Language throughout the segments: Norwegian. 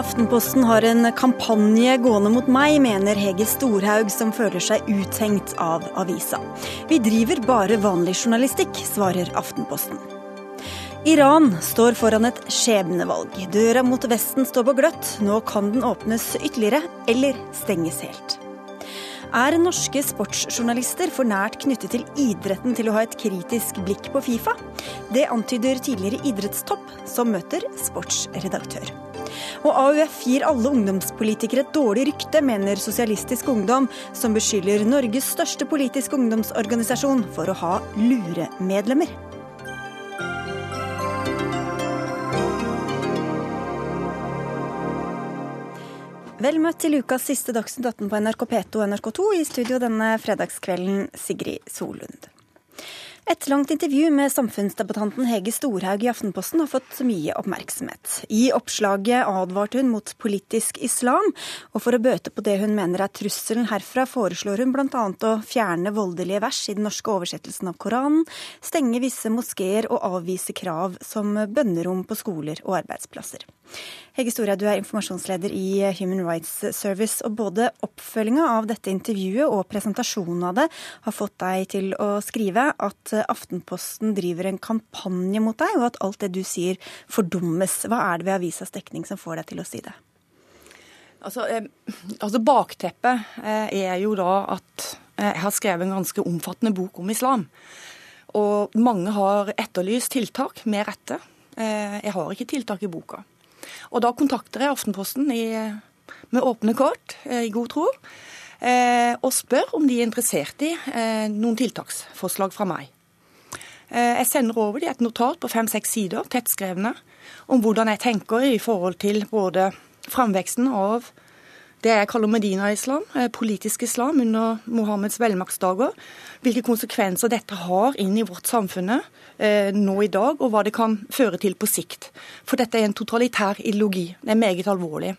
Aftenposten har en kampanje gående mot meg, mener Hege Storhaug, som føler seg uthengt av avisa. Vi driver bare vanlig journalistikk, svarer Aftenposten. Iran står foran et skjebnevalg. Døra mot Vesten står på gløtt. Nå kan den åpnes ytterligere, eller stenges helt. Er norske sportsjournalister for nært knyttet til idretten til å ha et kritisk blikk på Fifa? Det antyder tidligere idrettstopp, som møter sportsredaktør. Og AUF gir alle ungdomspolitikere et dårlig rykte, mener Sosialistisk Ungdom, som beskylder Norges største politiske ungdomsorganisasjon for å ha luremedlemmer. Vel møtt til ukas siste Dagsnytt 18 på NRK P2 og NRK2. I studio denne fredagskvelden, Sigrid Solund. Et langt intervju med samfunnsdebattanten Hege Storhaug i Aftenposten har fått mye oppmerksomhet. I oppslaget advarte hun mot politisk islam, og for å bøte på det hun mener er trusselen herfra, foreslår hun bl.a. å fjerne voldelige vers i den norske oversettelsen av Koranen, stenge visse moskeer og avvise krav som bønnerom på skoler og arbeidsplasser. Hege Storhaug, du er informasjonsleder i Human Rights Service, og både oppfølginga av dette intervjuet og presentasjonen av det har fått deg til å skrive at Aftenposten driver en kampanje mot deg, og at alt det du sier fordummes. Hva er det ved avisas dekning som får deg til å si det? Altså, eh, altså Bakteppet eh, er jo da at eh, jeg har skrevet en ganske omfattende bok om islam. Og mange har etterlyst tiltak, med rette. Jeg har ikke tiltak i boka. Og da kontakter jeg Aftenposten i, med åpne kort, i god tro, og spør om de er interessert i noen tiltaksforslag fra meg. Eh, jeg sender over de et notat på fem-seks sider, tettskrevne, om hvordan jeg tenker i forhold til både framveksten av det jeg kaller Medina-islam, eh, politisk islam under Mohammeds velmaktsdager. Hvilke konsekvenser dette har inn i vårt samfunn eh, nå i dag, og hva det kan føre til på sikt. For dette er en totalitær ideologi. Det er meget alvorlig.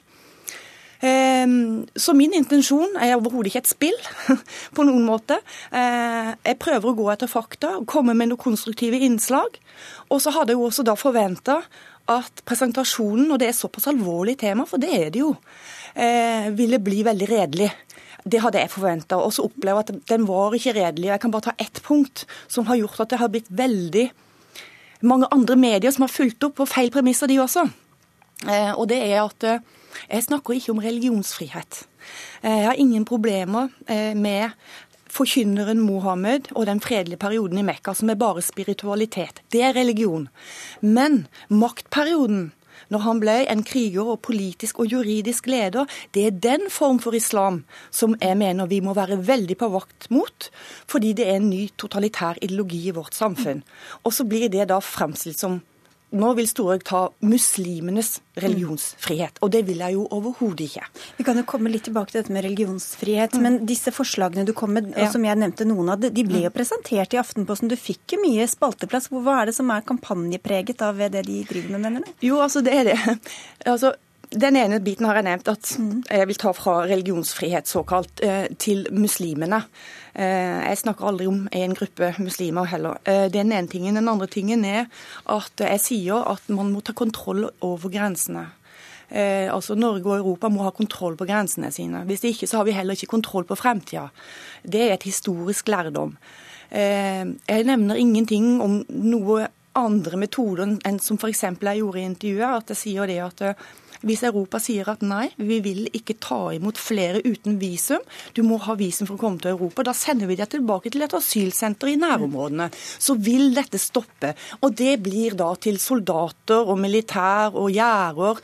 Ehm, så min intensjon er overhodet ikke et spill på noen måte. Eh, jeg prøver å gå etter fakta, komme med noen konstruktive innslag. Og så hadde jeg også da forventa at presentasjonen, og det er såpass alvorlig tema, for det er det jo, eh, ville bli veldig redelig. Det hadde jeg forventa. Og så opplever jeg at den var ikke redelig. Jeg kan bare ta ett punkt som har gjort at det har blitt veldig mange andre medier som har fulgt opp på feil premisser, de også. Eh, og det er at jeg snakker ikke om religionsfrihet. Eh, jeg har ingen problemer eh, med forkynneren Mohammed og den fredelige perioden i Mekka, som er bare spiritualitet. Det er religion. Men maktperioden, når han ble en kriger og politisk og juridisk leder, det er den form for islam som jeg mener vi må være veldig på vakt mot, fordi det er en ny totalitær ideologi i vårt samfunn. Og så blir det da fremstilt som nå vil Storhaug ta muslimenes religionsfrihet, og det vil jeg jo overhodet ikke. Vi kan jo komme litt tilbake til dette med religionsfrihet, mm. men disse forslagene du kom med, og som jeg nevnte noen av, de ble jo mm. presentert i Aftenposten. Du fikk jo mye spalteplass. Hva er det som er kampanjepreget av det de driver med, mener du? Jo, altså det er det. Altså, den ene biten har jeg nevnt, at mm. jeg vil ta fra religionsfrihet såkalt eh, til muslimene. Eh, jeg snakker aldri om en gruppe muslimer heller. Eh, den ene tingen. Den andre tingen er at jeg sier at man må ta kontroll over grensene. altså Norge og Europa må ha kontroll på grensene sine. Hvis ikke så har vi heller ikke kontroll på fremtida. Det er et historisk lærdom. jeg nevner ingenting om noe andre metoder enn som f.eks. jeg gjorde i intervjuet. At jeg sier det at hvis Europa sier at nei, vi vil ikke ta imot flere uten visum, du må ha visum for å komme til Europa, da sender vi deg tilbake til et asylsenter i nærområdene. Så vil dette stoppe. Og det blir da til soldater og militær og gjerder.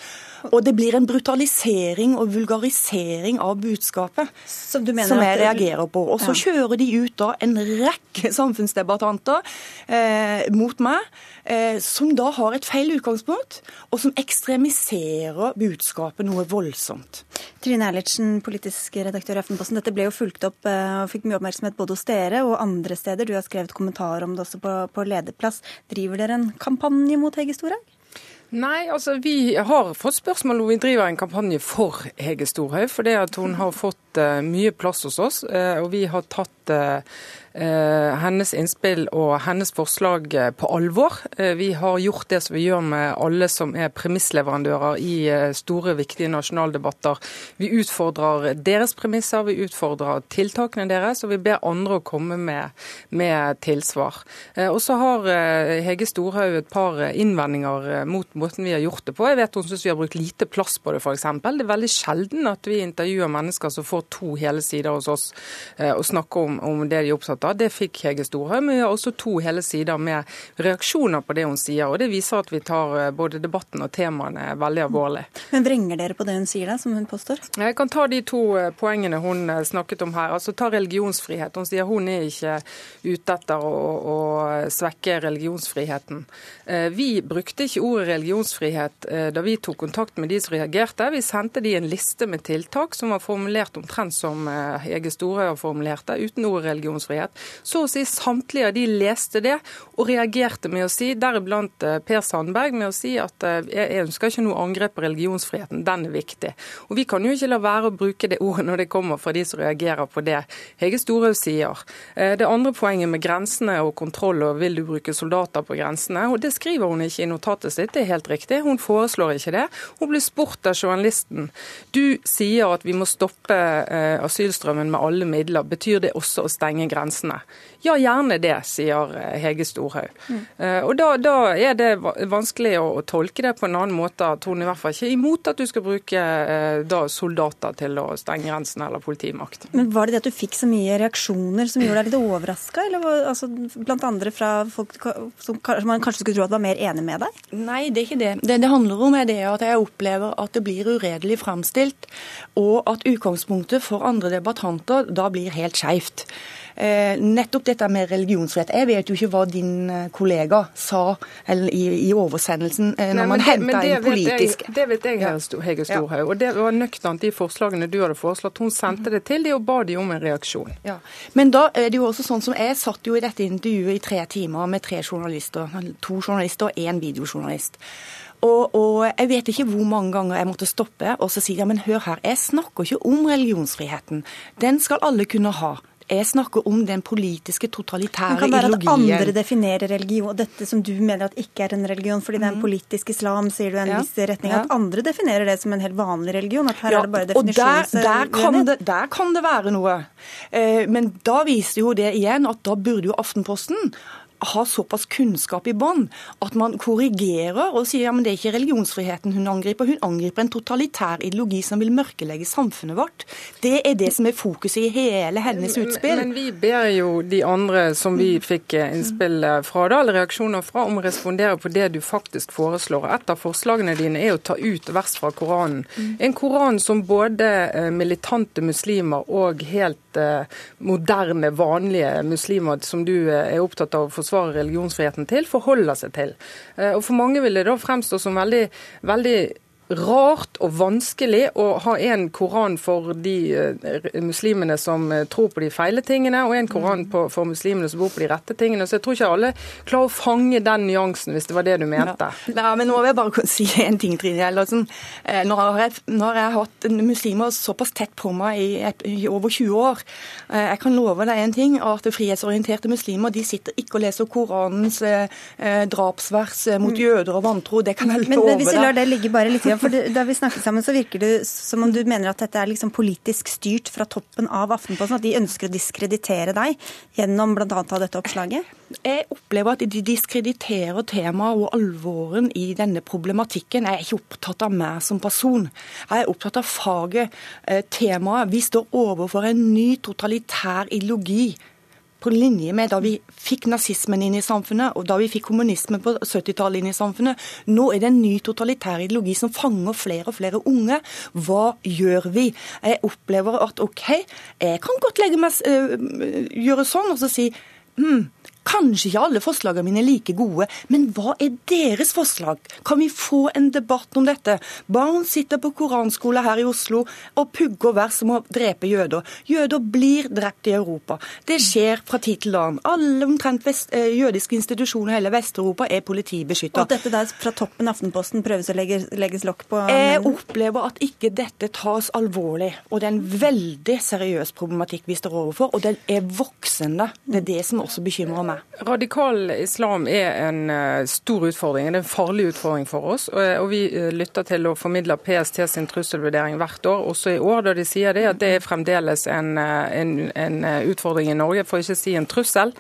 Og det blir en brutalisering og vulgarisering av budskapet som, som jeg reagerer på. Og så ja. kjører de ut da en rekke samfunnsdebattanter eh, mot meg, eh, som da har et feil utgangspunkt, og som ekstremiserer budskapet noe voldsomt. Trine Eilertsen, politisk redaktør i Aftenposten. Dette ble jo fulgt opp eh, og fikk mye oppmerksomhet både hos dere og andre steder. Du har skrevet kommentar om det også på, på lederplass. Driver dere en kampanje mot Hege Storhaug? Nei, altså vi har fått spørsmål om vi driver en kampanje for Hege Storhaug. For det at hun har fått fått mye plass hos oss, og vi har tatt Eh, hennes innspill og hennes forslag eh, på alvor. Eh, vi har gjort det som vi gjør med alle som er premissleverandører i store, viktige nasjonaldebatter. Vi utfordrer deres premisser, vi utfordrer tiltakene deres, og vi ber andre å komme med, med tilsvar. Og så har Hege Storhaug et par innvendinger mot måten vi har gjort det på. Jeg vet hun syns vi har brukt lite plass på det, f.eks. Det er veldig sjelden at vi intervjuer mennesker som får to hele sider hos oss og snakke om, om det de er opptatt av. Det fikk Hege Storhaug. Men vi har også to hele sider med reaksjoner på det hun sier. og Det viser at vi tar eh, både debatten og temaene veldig alvorlig. Men vrenger dere på det hun sier, da, som hun påstår? Jeg kan ta de to eh, poengene hun eh, snakket om her. Altså Ta religionsfrihet. Hun sier hun er ikke ute etter å, å svekke religionsfriheten. Vi brukte ikke ordet religionsfrihet da vi tok kontakt med de som reagerte. Vi sendte de en liste med tiltak som var formulert omtrent som Hege Storhaug har formulert det, uten ordet religionsfrihet. Så å si samtlige av de leste det og reagerte med å si, deriblant eh, Per Sandberg, med å si at eh, jeg ønsker ikke noe angrep på religionsfriheten, den er viktig. Og Vi kan jo ikke la være å bruke det ordet når det kommer fra de som reagerer på det Hege Storhaug sier. Eh, det andre poenget med grensene og kontroll og vil du bruke soldater på grensene, og det skriver hun ikke i notatet sitt, det er helt riktig. Hun foreslår ikke det. Hun blir spurt av journalisten. Du sier at vi må stoppe asylstrømmen med alle midler. Betyr det også å stenge grensene? Ja, gjerne det, sier eh, Hege Storhaug. Mm. Og da, da, er det vanskelig å, tolke det på en annen måte. At hun i hvert fall ikke er imot at du skal bruke eh, da, soldater til å stenge grensene eller politimakt. Men Var det det at du fikk så mye reaksjoner som gjorde deg litt overraska, altså, blant andre fra folk som man kanskje skulle tro at var mer enig med deg? Nei, det er ikke det. Det det handler om, er det at jeg opplever at det blir uredelig framstilt, og at utgangspunktet for andre debattanter da blir helt skeivt. Eh, nettopp dette med religionsfrihet. Jeg vet jo ikke hva din eh, kollega sa i, i, oversendelsen eh, når Nei, man henta inn politisk jeg, Det vet jeg, Hege Storhaug. Ja. Og det var nøkternt de forslagene du hadde foreslått. Hun sendte det til de og ba de om en reaksjon. Ja. Men da er det jo også sånn som jeg satt jo i dette intervjuet i tre timer med tre journalister. To journalister og én videojournalist. Og, og, jeg vet ikke hvor mange ganger jeg måtte stoppe og så si ja, men hør her, jeg snakker ikke om religionsfriheten. Den skal alle kunne ha. Jeg snakker om den politiske, totalitære ideologien. Det kan være at andre definerer religion, dette som du mener at ikke er en religion, fordi det er en mm. politisk islam, sier du i en ja. viss retning. At andre definerer det som en helt vanlig religion. At her ja, er det bare definisjonsuenighet. Der, der, kan det, der kan det være noe. Eh, men da viser jo det igjen at da burde jo Aftenposten har såpass kunnskap i bånn at man korrigerer og sier ja, men det er ikke religionsfriheten hun angriper. Hun angriper en totalitær ideologi som vil mørkelegge samfunnet vårt. Det er det som er fokuset i hele hennes utspill. Men, men vi ber jo de andre som vi fikk eh, innspill eh, fra, da, eller reaksjoner fra, om å respondere på det du faktisk foreslår. Et av forslagene dine er å ta ut vers fra Koranen. En koran som både eh, militante muslimer og helt moderne, vanlige muslimer, som du er opptatt av å forsvare, religionsfriheten til, forholder seg til. Eh, og For mange vil det da fremstå som veldig, veldig rart og vanskelig å ha en koran for de uh, muslimene som uh, tror på de feile tingene, og en koran på, for muslimene som bor på de rette tingene. Så jeg tror ikke alle klarer å fange den nyansen, hvis det var det du mente. Ja. Nei, men nå vil jeg bare si en ting, Trine Gjellersen. Når nå har jeg, har hatt muslimer såpass tett på meg i, et, i, over 20 år. Jeg kan love deg en ting, at frihetsorienterte muslimer de sitter ikke og leser Koranens eh, drapsvers mot mm. jøder og vantro. Det kan jeg love deg. Men, men hvis vi lar det ligge bare litt for Da vi snakket sammen, så virker det som om du mener at dette er liksom politisk styrt fra toppen av Aftenposten? At de ønsker å diskreditere deg gjennom bl.a. dette oppslaget? Jeg opplever at de diskrediterer temaet og alvoren i denne problematikken. Jeg er ikke opptatt av meg som person. Jeg er opptatt av faget, eh, temaet. Vi står overfor en ny totalitær ideologi på linje med da vi fikk nazismen inn i samfunnet, og da vi fikk kommunismen på 70-tallet inn i samfunnet. Nå er det en ny totalitær ideologi som fanger flere og flere unge. Hva gjør vi? Jeg opplever at OK, jeg kan godt legge meg, øh, gjøre sånn og så si hm, Kanskje ikke alle forslagene mine er like gode, men hva er deres forslag? Kan vi få en debatt om dette? Barn sitter på koranskole her i Oslo og pugger vers om å drepe jøder. Jøder blir drept i Europa. Det skjer fra tid til annen. Alle omtrent vest, eh, jødiske institusjoner i hele Vest-Europa er politibeskytta. Og dette der fra toppen Aftenposten prøves å legge, legges lokk på? Jeg opplever at ikke dette tas alvorlig. Og det er en veldig seriøs problematikk vi står overfor, og den er voksende. Det er det som også bekymrer meg. Radikal islam er en uh, stor utfordring. Det er en farlig utfordring for oss. Og, og Vi uh, lytter til og formidler PST sin trusselvurdering hvert år, også i år, da de sier det, at det er fremdeles en, en, en utfordring i Norge, for ikke å si en trussel.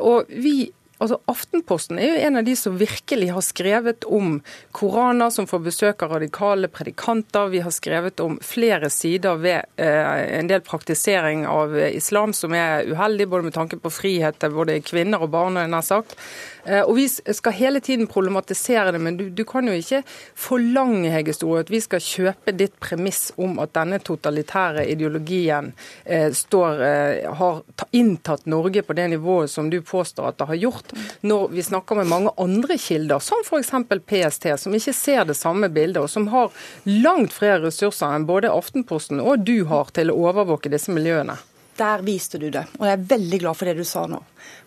Og vi Altså, Aftenposten er jo en av de som virkelig har skrevet om koraner som får besøk av radikale predikanter. Vi har skrevet om flere sider ved eh, en del praktisering av islam som er uheldig, både med tanke på frihet til både kvinner og barn. denne sagt. Eh, og Vi skal hele tiden problematisere det, men du, du kan jo ikke forlange Hege Store, at vi skal kjøpe ditt premiss om at denne totalitære ideologien eh, står, eh, har inntatt Norge på det nivået som du påstår at det har gjort når vi snakker med mange andre kilder, som f.eks. PST, som ikke ser det samme bildet, og som har langt flere ressurser enn både Aftenposten og du har til å overvåke disse miljøene. Der viste du det, og jeg er veldig glad for det du sa nå.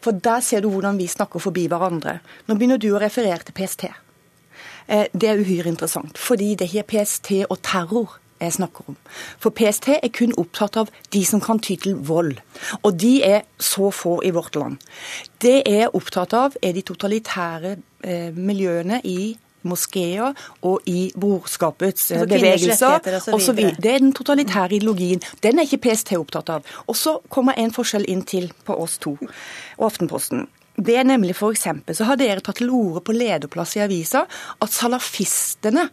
For der ser du hvordan vi snakker forbi hverandre. Nå begynner du å referere til PST. Eh, det er uhyre interessant, fordi det er PST og terror jeg snakker om. For PST er kun opptatt av de som kan ty til vold. Og de er så få i vårt land. Det jeg er opptatt av, er de totalitære eh, miljøene i moskeer og i brorskapets eh, altså, bevegelser videre. Det er den totalitære ideologien. Den er ikke PST opptatt av. Og så kommer en forskjell inn til på oss to og Aftenposten. Det er nemlig for eksempel, så har dere tatt til orde på lederplass i avisa at salafistene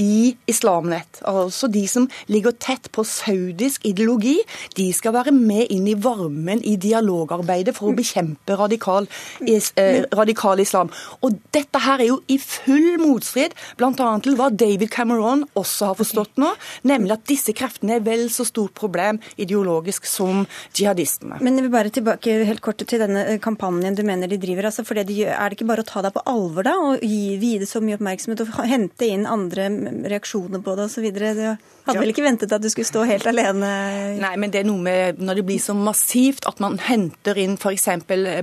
i Islamnett. Altså de som ligger tett på saudisk ideologi, de skal være med inn i varmen i dialogarbeidet for å bekjempe radikal, eh, radikal islam. Og dette her er jo i full motstrid bl.a. til hva David Cameron også har forstått nå, nemlig at disse kreftene er vel så stort problem ideologisk som jihadistene. Men jeg vil bare tilbake helt kort til denne eh, kampanjen du mener de driver. altså for det de gjør, Er det ikke bare å ta deg på alvor da, og gi, gi det så mye oppmerksomhet og hente inn andre reaksjoner på det osv. Hadde vel ikke ventet at du skulle stå helt alene? Nei, men det er noe med når det blir så massivt at man henter inn f.eks.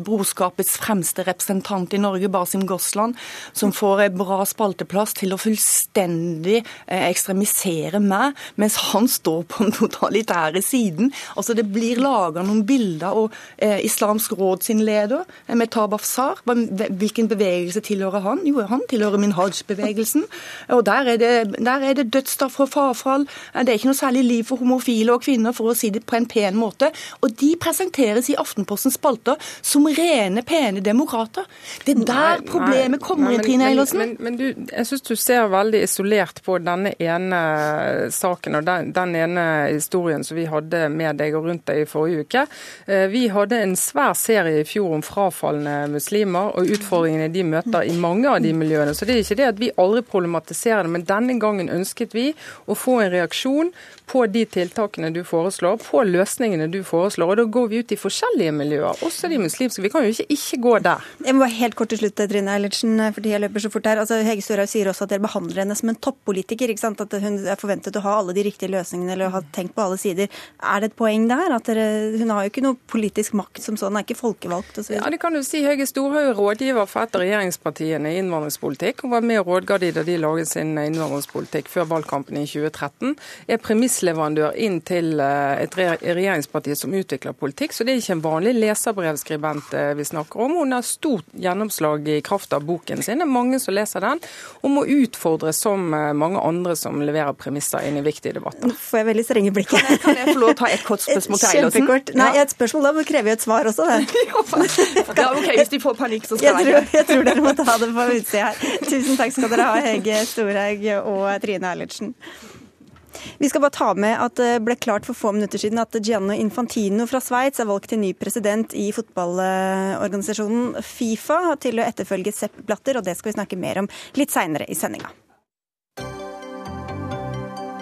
brorskapets fremste representant i Norge, Basim Gosland, som får bra spalteplass til å fullstendig eh, ekstremisere meg, mens han står på den totalitære siden. Altså Det blir laga noen bilder, og eh, Islamsk råd sin leder, eh, Metab Afsar, hvilken bevegelse tilhører han? Jo, han tilhører Minhaj-bevegelsen. Og der er det det dødsstraff og frafall. Det er ikke noe særlig liv for homofile og kvinner, for å si det på en pen måte. Og de presenteres i Aftenpostens spalter som rene, pene demokrater. Det er der nei, problemet kommer inn, Trine Eilertsen. Men, men, men, du, jeg syns du ser veldig isolert på denne ene saken og den, den ene historien som vi hadde med deg og rundt deg i forrige uke. Eh, vi hadde en svær serie i fjor om frafalne muslimer og utfordringene de møter i mange av de miljøene. Så det er ikke det at vi aldri problematiserer det, men denne gangen ønsket vi å få en reaksjon på de tiltakene du foreslår, på løsningene du foreslår. Og da går vi ut i forskjellige miljøer, også de muslimske. Vi kan jo ikke ikke gå der. Jeg må bare helt kort til slutt, Trine Eilertsen, fordi jeg løper så fort her. Altså, Hege Storhaug sier også at dere behandler henne som en toppolitiker. ikke sant? At hun er forventet å ha alle de riktige løsningene eller ha tenkt på alle sider. Er det et poeng der? At dere, hun har jo ikke noe politisk makt som sånn, er ikke folkevalgt osv. Ja, det kan du si. Hege Storhaug er rådgiver for et av regjeringspartiene i innvandringspolitikk. Hun var med og rådga de da de laget sin innvandringspolitikk før valgkampen i 2013. Er premissleverandør inn til eh, et regjeringsparti som utvikler politikk. Så det er ikke en vanlig leserbrevskribent eh, vi snakker om. Hun har stort gjennomslag i kraft av boken sin. Det er mange som leser den, og må utfordres som eh, mange andre som leverer premisser inn i viktige debatter. Nå får jeg veldig strenge blikk. Kan, kan jeg få lov å ta et kort spørsmål til Eilertsen? Kjempekort. Nei, et spørsmål da må krever jo et svar også. Det. ja, ok, Hvis de får panikk, så skal jeg tror, jeg tror dere må ta det på utsida her. Tusen takk skal dere ha, Hege Storhaug og Trine Eilertsen. Vi skal bare ta med at det ble klart for få minutter siden at Gianno Infantino fra Sveits er valgt til ny president i fotballorganisasjonen Fifa til å etterfølge Sepp Blatter, og det skal vi snakke mer om litt seinere i sendinga.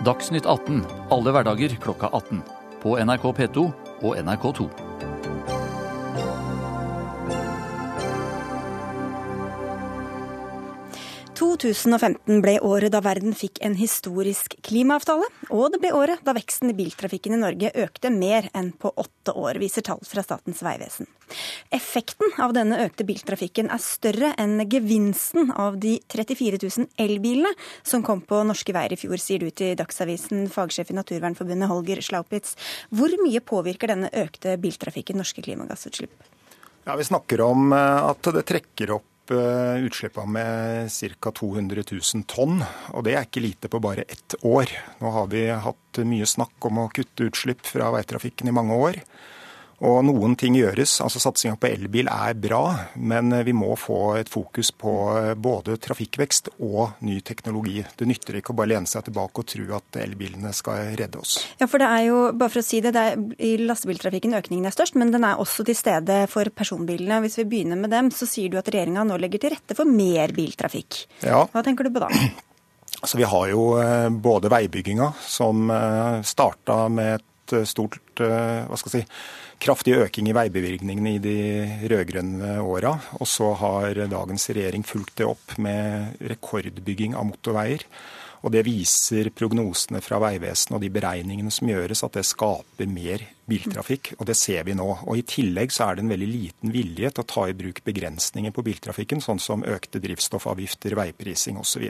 Dagsnytt 18 alle hverdager klokka 18. På NRK P2 og NRK2. 2015 ble året da verden fikk en historisk klimaavtale, og det ble året da veksten i biltrafikken i Norge økte mer enn på åtte år, viser tall fra Statens vegvesen. Effekten av denne økte biltrafikken er større enn gevinsten av de 34 000 elbilene som kom på norske veier i fjor, sier du til Dagsavisen, fagsjef i Naturvernforbundet Holger Slaupitz. Hvor mye påvirker denne økte biltrafikken norske klimagassutslipp? Ja, Vi snakker om eh, at det trekker opp Eh, utslippene med ca. 200 000 tonn. Og det er ikke lite på bare ett år. Nå har vi hatt mye snakk om å kutte utslipp fra veitrafikken i mange år. Og noen ting gjøres. altså Satsinga på elbil er bra, men vi må få et fokus på eh, både trafikkvekst og ny teknologi. Det nytter ikke å bare lene seg tilbake og tro at elbilene skal redde oss. Ja, for det er jo, bare for å si det, det er, I lastebiltrafikken økningen er størst, men den er også til stede for personbilene. Hvis vi begynner med dem, så sier du at regjeringa nå legger til rette for mer biltrafikk. Ja. Hva tenker du på da? Altså, vi har jo eh, både veibygginga, som eh, starta med et stort hva skal jeg si, kraftig øking i veibevilgningene i de rød-grønne åra. Og så har dagens regjering fulgt det opp med rekordbygging av motorveier. Og Det viser prognosene fra Vegvesenet og de beregningene som gjøres, at det skaper mer biltrafikk. og Det ser vi nå. Og I tillegg så er det en veldig liten vilje til å ta i bruk begrensninger på biltrafikken, sånn som økte drivstoffavgifter, veiprising osv.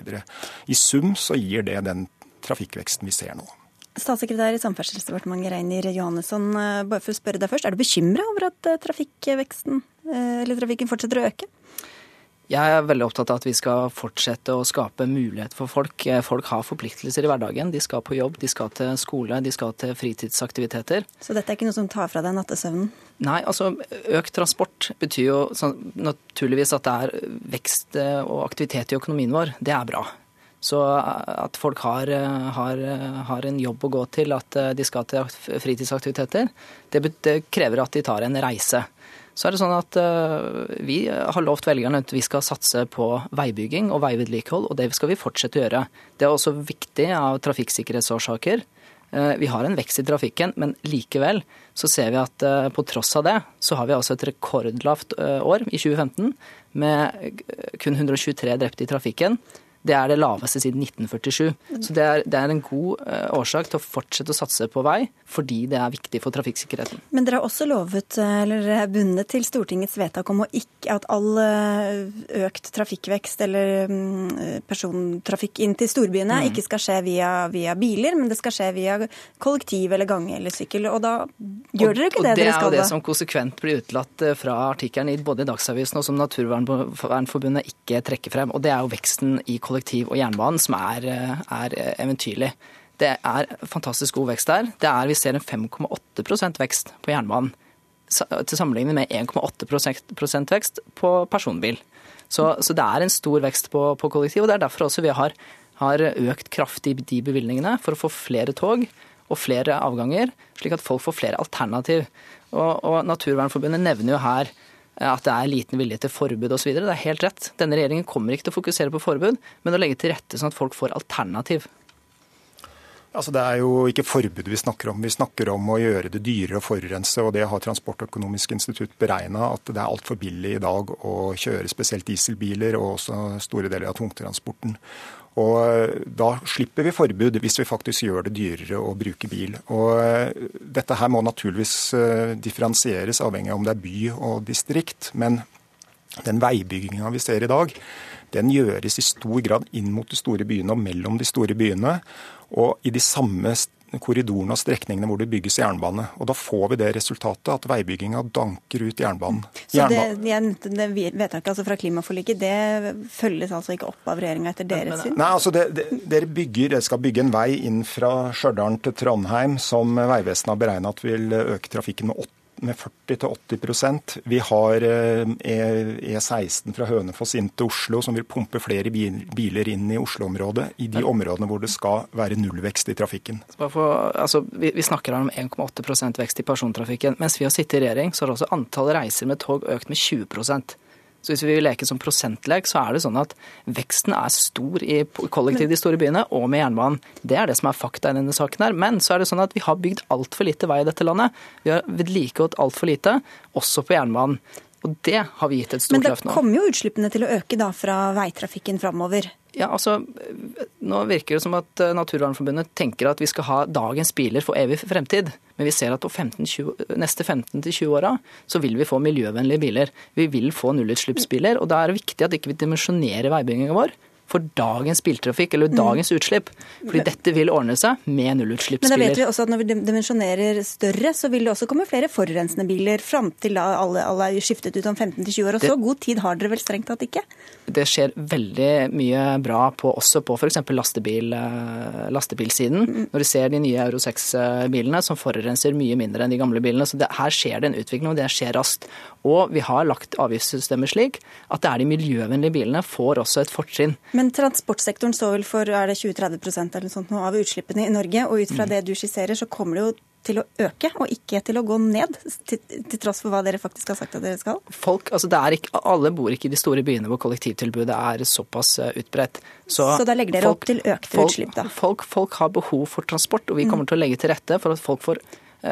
I sum så gir det den trafikkveksten vi ser nå. Statssekretær i Samferdselsdepartementet Reiner Johannesson, eh, bare for å spørre deg først. Er du bekymra over at eh, trafikkveksten, eh, eller trafikken fortsetter å øke? Jeg er veldig opptatt av at vi skal fortsette å skape mulighet for folk. Folk har forpliktelser i hverdagen. De skal på jobb, de skal til skole, de skal til fritidsaktiviteter. Så dette er ikke noe som tar fra deg nattesøvnen? Nei, altså økt transport betyr jo sånn, naturligvis at det er vekst og aktivitet i økonomien vår. Det er bra. Så at folk har, har, har, en jobb å gå til, at de skal til fritidsaktiviteter, det, det krever at de tar en reise. Så er det sånn at Vi har lovt velgerne at vi skal satse på veibygging og veivedlikehold, og det skal vi fortsette å gjøre. Det er også viktig av trafikksikkerhetsårsaker. Vi har en vekst i trafikken, men likevel så ser vi at på tross av det, så har vi altså et rekordlavt år i 2015 med kun 123 drepte i trafikken. Det er det laveste siden 1947. Så det er, det er, en god eh, årsak til å fortsette å satse på vei, fordi det er viktig for trafikksikkerheten. Men dere har også lovet, eh, eller bundet til Stortingets vedtak om ikke, at all eh, økt trafikkvekst eller mm, persontrafikk inn til storbyene mm. ikke skal skje via, via, biler, men det skal skje via kollektiv eller gange eller sykkel. Og da gjør dere ikke det, det dere skal? Det er jo det som konsekvent blir utelatt fra artikkelen i både Dagsavisen og som Naturvernforbundet ikke trekker frem. Og det er jo veksten i kollektiv kollektiv og jernbanen som er, er eventyrlig. Det er fantastisk god vekst der. Det er, vi ser en 5,8% vekst på jernbanen. Til sammenligning med 1,8% vekst på personbil. Så, så, det er en stor vekst på, på, kollektiv. og Det er derfor også vi har, har økt kraftig de bevilgningene for å få flere tog og flere avganger, slik at folk får flere alternativ. Og, og Naturvernforbundet nevner jo her at det er liten vilje til forbud osv. Det er helt rett. Denne regjeringen kommer ikke til å fokusere på forbud, men å legge til rette sånn at folk får alternativ. Altså, det er jo ikke forbud vi snakker om. Vi snakker om å gjøre det dyrere å forurense. og Det har Transportøkonomisk institutt beregna at det er altfor billig i dag å kjøre spesielt dieselbiler og også store deler av tungtransporten. Og eh, Da slipper vi forbud hvis vi faktisk gjør det dyrere å bruke bil. Og eh, Dette her må naturligvis eh, differensieres avhengig av om det er by og distrikt. Men den veibygginga vi ser i dag, den gjøres i stor grad inn mot de store byene og mellom de store byene. Og i de samme korridorene og strekningene hvor det bygges jernbane. Og Da får vi det resultatet at veibygginga danker ut jernbanen. Så det, det vedtaket altså fra klimaforliket det følges altså ikke opp av regjeringa etter deres syn? Nei, altså det, det, dere, bygger, dere skal bygge en vei inn fra Stjørdal til Trondheim som Vegvesenet har beregna at vil øke trafikken med 8 med 40-80% Vi har E16 e fra Hønefoss inn til Oslo, som vil pumpe flere biler inn i Oslo-området, i de områdene hvor det skal være nullvekst i trafikken. For, altså, vi, vi, snakker om 1,8% vekst i persontrafikken. Mens vi har sittet i regjering, så har også antallet reiser med tog økt med 20 så hvis vi vil leke som prosentlek, så er det sånn at veksten er stor i kollektiv de store byene og med jernbanen. Det er det som er fakta i denne saken her. Men så er det sånn at vi har bygd altfor lite vei i dette landet. Vi har vedlikeholdt altfor lite, også på jernbanen. Og det har vi gitt et stort løft nå. Men da kommer jo utslippene til å øke da fra veitrafikken framover. Ja, altså, Nå virker det som at eh, Naturvernforbundet tenker at vi skal ha dagens biler for evig fremtid. Men vi ser at de 15, 20, neste 15-20 åra så vil vi få miljøvennlige biler. Vi vil få nullutslippsbiler. Og da er det viktig at ikke vi dimensjonerer veibygginga vår for dagens biltrafikk eller mm. dagens utslipp. Fordi dette vil ordne seg med nullutslippsbiler. Men da vet vi også at når vi dimensjonerer større, så vil det også komme flere forurensende biler fram til alle, alle er skiftet ut om 15-20 år. Og så god tid har dere vel strengt tatt ikke? Det skjer veldig mye bra på, også på f.eks. Lastebil, eh, lastebilsiden. Mm. Når du ser de nye Euro 6-bilene som forurenser mye mindre enn de gamle bilene. Så det, her skjer det en utvikling, og det skjer raskt. Og vi har lagt avgiftssystemet slik at det er de miljøvennlige bilene får også et fortrinn. Men transportsektoren står vel for er det 20-30 eller sånt av utslippene i Norge. Og ut fra mm. det du skisserer, så kommer det jo til å øke, og ikke til å gå ned, til, til, tross for hva dere faktisk har sagt at dere skal? Folk, altså det er ikke, Alle bor ikke i de store byene hvor kollektivtilbudet er såpass eh, utbredt. Så, så da legger dere folk, opp til økte folk, utslipp, da? Folk, folk, har behov for transport, og vi kommer mm. til å legge til rette for at folk får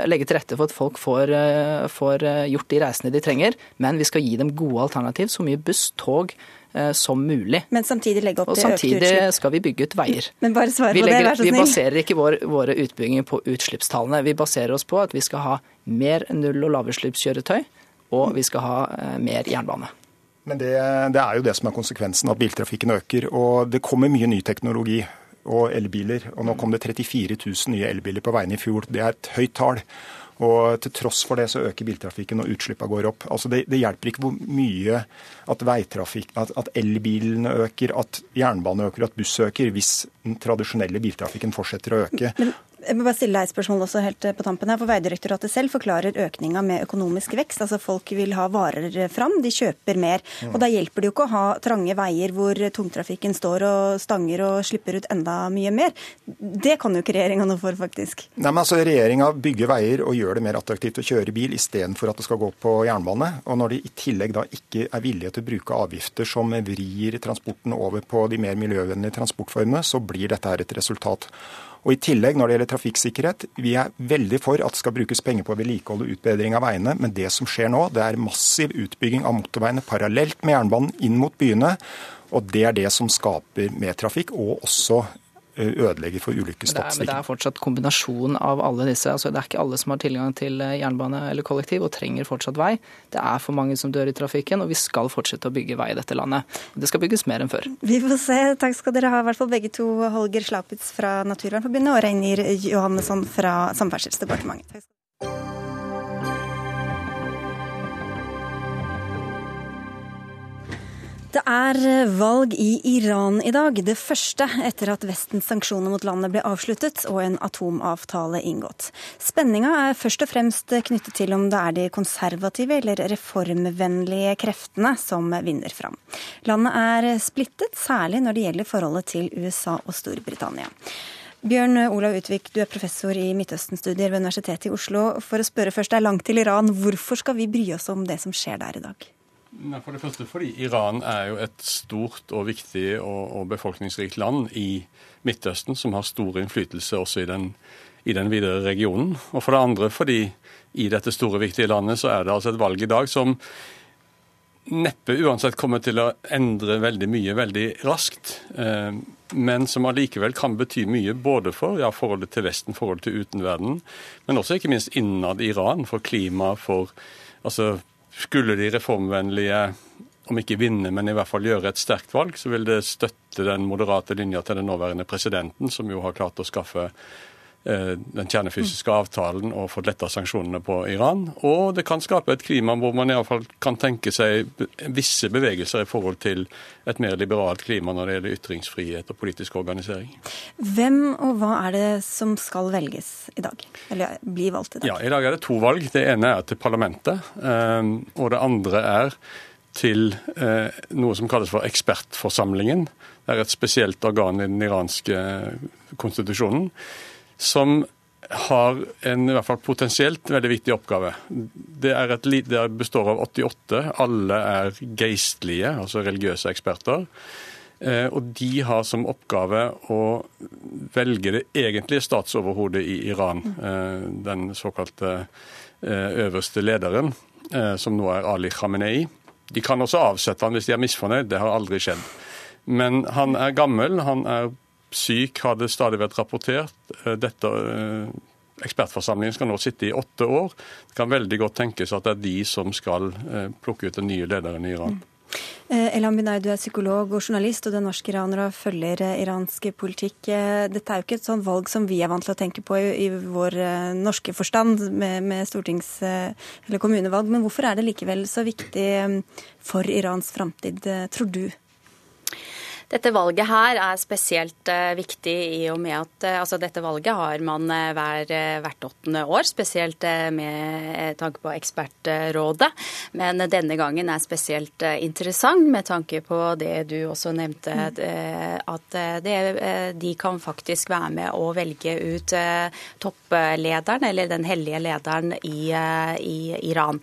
legge til rette for at folk får, eh, får gjort de reisene de trenger, men vi skal gi dem gode alternativ. Så mye buss, tog, Eh, som mulig. Men samtidig legge opp til økte utslipp? Og samtidig skal vi bygge ut veier. Men bare svar på legger, det, vær så snill. Vi baserer ikke vår, våre utbygginger på utslippstallene. Vi baserer oss på at vi skal ha mer null- og lavutslippskjøretøy, og vi skal ha eh, mer jernbane. Men det, det, er jo det som er konsekvensen, at biltrafikken øker. Og det kommer mye ny teknologi og elbiler. Og nå kom det 34 000 nye elbiler på veiene i fjor. Det er et høyt tall. Og til tross for det så øker biltrafikken og utslippene går opp. Altså det, det, hjelper ikke hvor mye at veitrafikk, at, at elbilene øker, at jernbane øker, at buss øker, hvis den tradisjonelle biltrafikken fortsetter å øke. Men, jeg må bare stille deg et spørsmål også helt på tampen her. for Veidirektoratet selv forklarer økninga med økonomisk vekst. Altså Folk vil ha varer fram, de kjøper mer. Og Da hjelper det jo ikke å ha trange veier hvor tungtrafikken står og stanger og slipper ut enda mye mer. Det kan jo ikke regjeringa noe for, faktisk. Nei, men altså Regjeringa bygger veier og gjør det mer attraktivt å kjøre bil istedenfor at det skal gå på jernbane. Og når de i tillegg da ikke er villige til å bruke avgifter som vrir transporten over på de mer miljøvennlige transportformene, så blir dette her et resultat. Og i tillegg, når det gjelder trafikksikkerhet, vi er veldig for at det skal brukes penger på vedlikehold og utbedring av veiene, men det som skjer nå, det er massiv utbygging av motorveiene parallelt med jernbanen inn mot byene. Og det er det som skaper mer trafikk, og også ødelegger for ulykkesstatistikken. Men det er fortsatt kombinasjon av alle disse. Altså, det er ikke alle som har tilgang til eh, jernbane eller kollektiv og trenger fortsatt vei. Det er for mange som dør i trafikken, og vi skal fortsette å bygge vei i dette landet. Det skal bygges mer enn før. Vi får se. Takk skal dere ha, i hvert fall begge to. Holger Slapitz fra Naturvernforbundet og Reinir Johannesson fra Samferdselsdepartementet. Det er eh, valg i Iran i dag, det første etter at Vestens sanksjoner mot landet ble avsluttet og en atomavtale inngått. Spenninga er først og fremst knyttet til om det er de konservative eller reformvennlige kreftene som vinner fram. Landet er splittet, særlig når det gjelder forholdet til USA og Storbritannia. Bjørn Olav Utvik, du er professor i Midtøsten-studier ved Universitetet i Oslo. For å spørre først, det er langt til Iran. Hvorfor skal vi bry oss om det som skjer der i dag? For det første fordi Iran er jo et stort og viktig og, og befolkningsrikt land i Midtøsten, som har stor innflytelse også i den, i den, videre regionen. Og for det andre fordi i dette store, viktige landet så er det altså et valg i dag som neppe uansett kommer til å endre veldig mye veldig raskt, eh, men som allikevel kan bety mye både for ja, forholdet til Vesten, forholdet til utenverdenen, men også ikke minst innad Iran, for klima, for altså skulle de reformvennlige om ikke vinne, men i hvert fall gjøre et sterkt valg, så vil det støtte den moderate linja til den nåværende presidenten, som jo har klart å skaffe den kjernefysiske avtalen og fått letta sanksjonene på Iran. Og det kan skape et klima hvor man iallfall kan tenke seg visse bevegelser i forhold til et mer liberalt klima når det gjelder ytringsfrihet og politisk organisering. Hvem og hva er det som skal velges i dag? Eller bli valgt i dag? Ja, I dag er det to valg. Det ene er til parlamentet, eh, og det andre er til eh, noe som kalles for ekspertforsamlingen. Det er et spesielt organ i den iranske konstitusjonen som har en i hvert fall potensielt veldig viktig oppgave. Det, et, det består av 88. Alle er geistlige, altså religiøse eksperter. Eh, og de har som oppgave å velge det egentlige statsoverhodet i Iran. Eh, den såkalte eh, øverste lederen, som nå er Ali Khamenei. De kan også avsette han hvis de er misfornøyd. Det har aldri skjedd. Men han er gammel, han er syk, har det stadig vært rapportert. Dette Ekspertforsamlingen skal nå sitte i åtte år. Det kan veldig godt tenkes at det er de som skal plukke ut den nye lederen i Iran. Eh, Elham Binay, du er psykolog og journalist, og du er norsk-iraner og følger eh, iransk politikk. Eh, dette er jo ikke et sånt valg som vi er vant til å tenke på i vår norske forstand med, med stortings- eller kommunevalg, men hvorfor er det likevel så viktig for Irans framtid, tror du? Dette valget her er spesielt uh, viktig i og med at uh, altså dette valget har man uh, hver, hvert åttende år, spesielt med tanke på ekspertrådet. Men denne gangen er spesielt interessant med tanke på det du også nevnte, mm. at det, de kan faktisk være med å velge ut topplederen, eller den hellige lederen i, i Iran.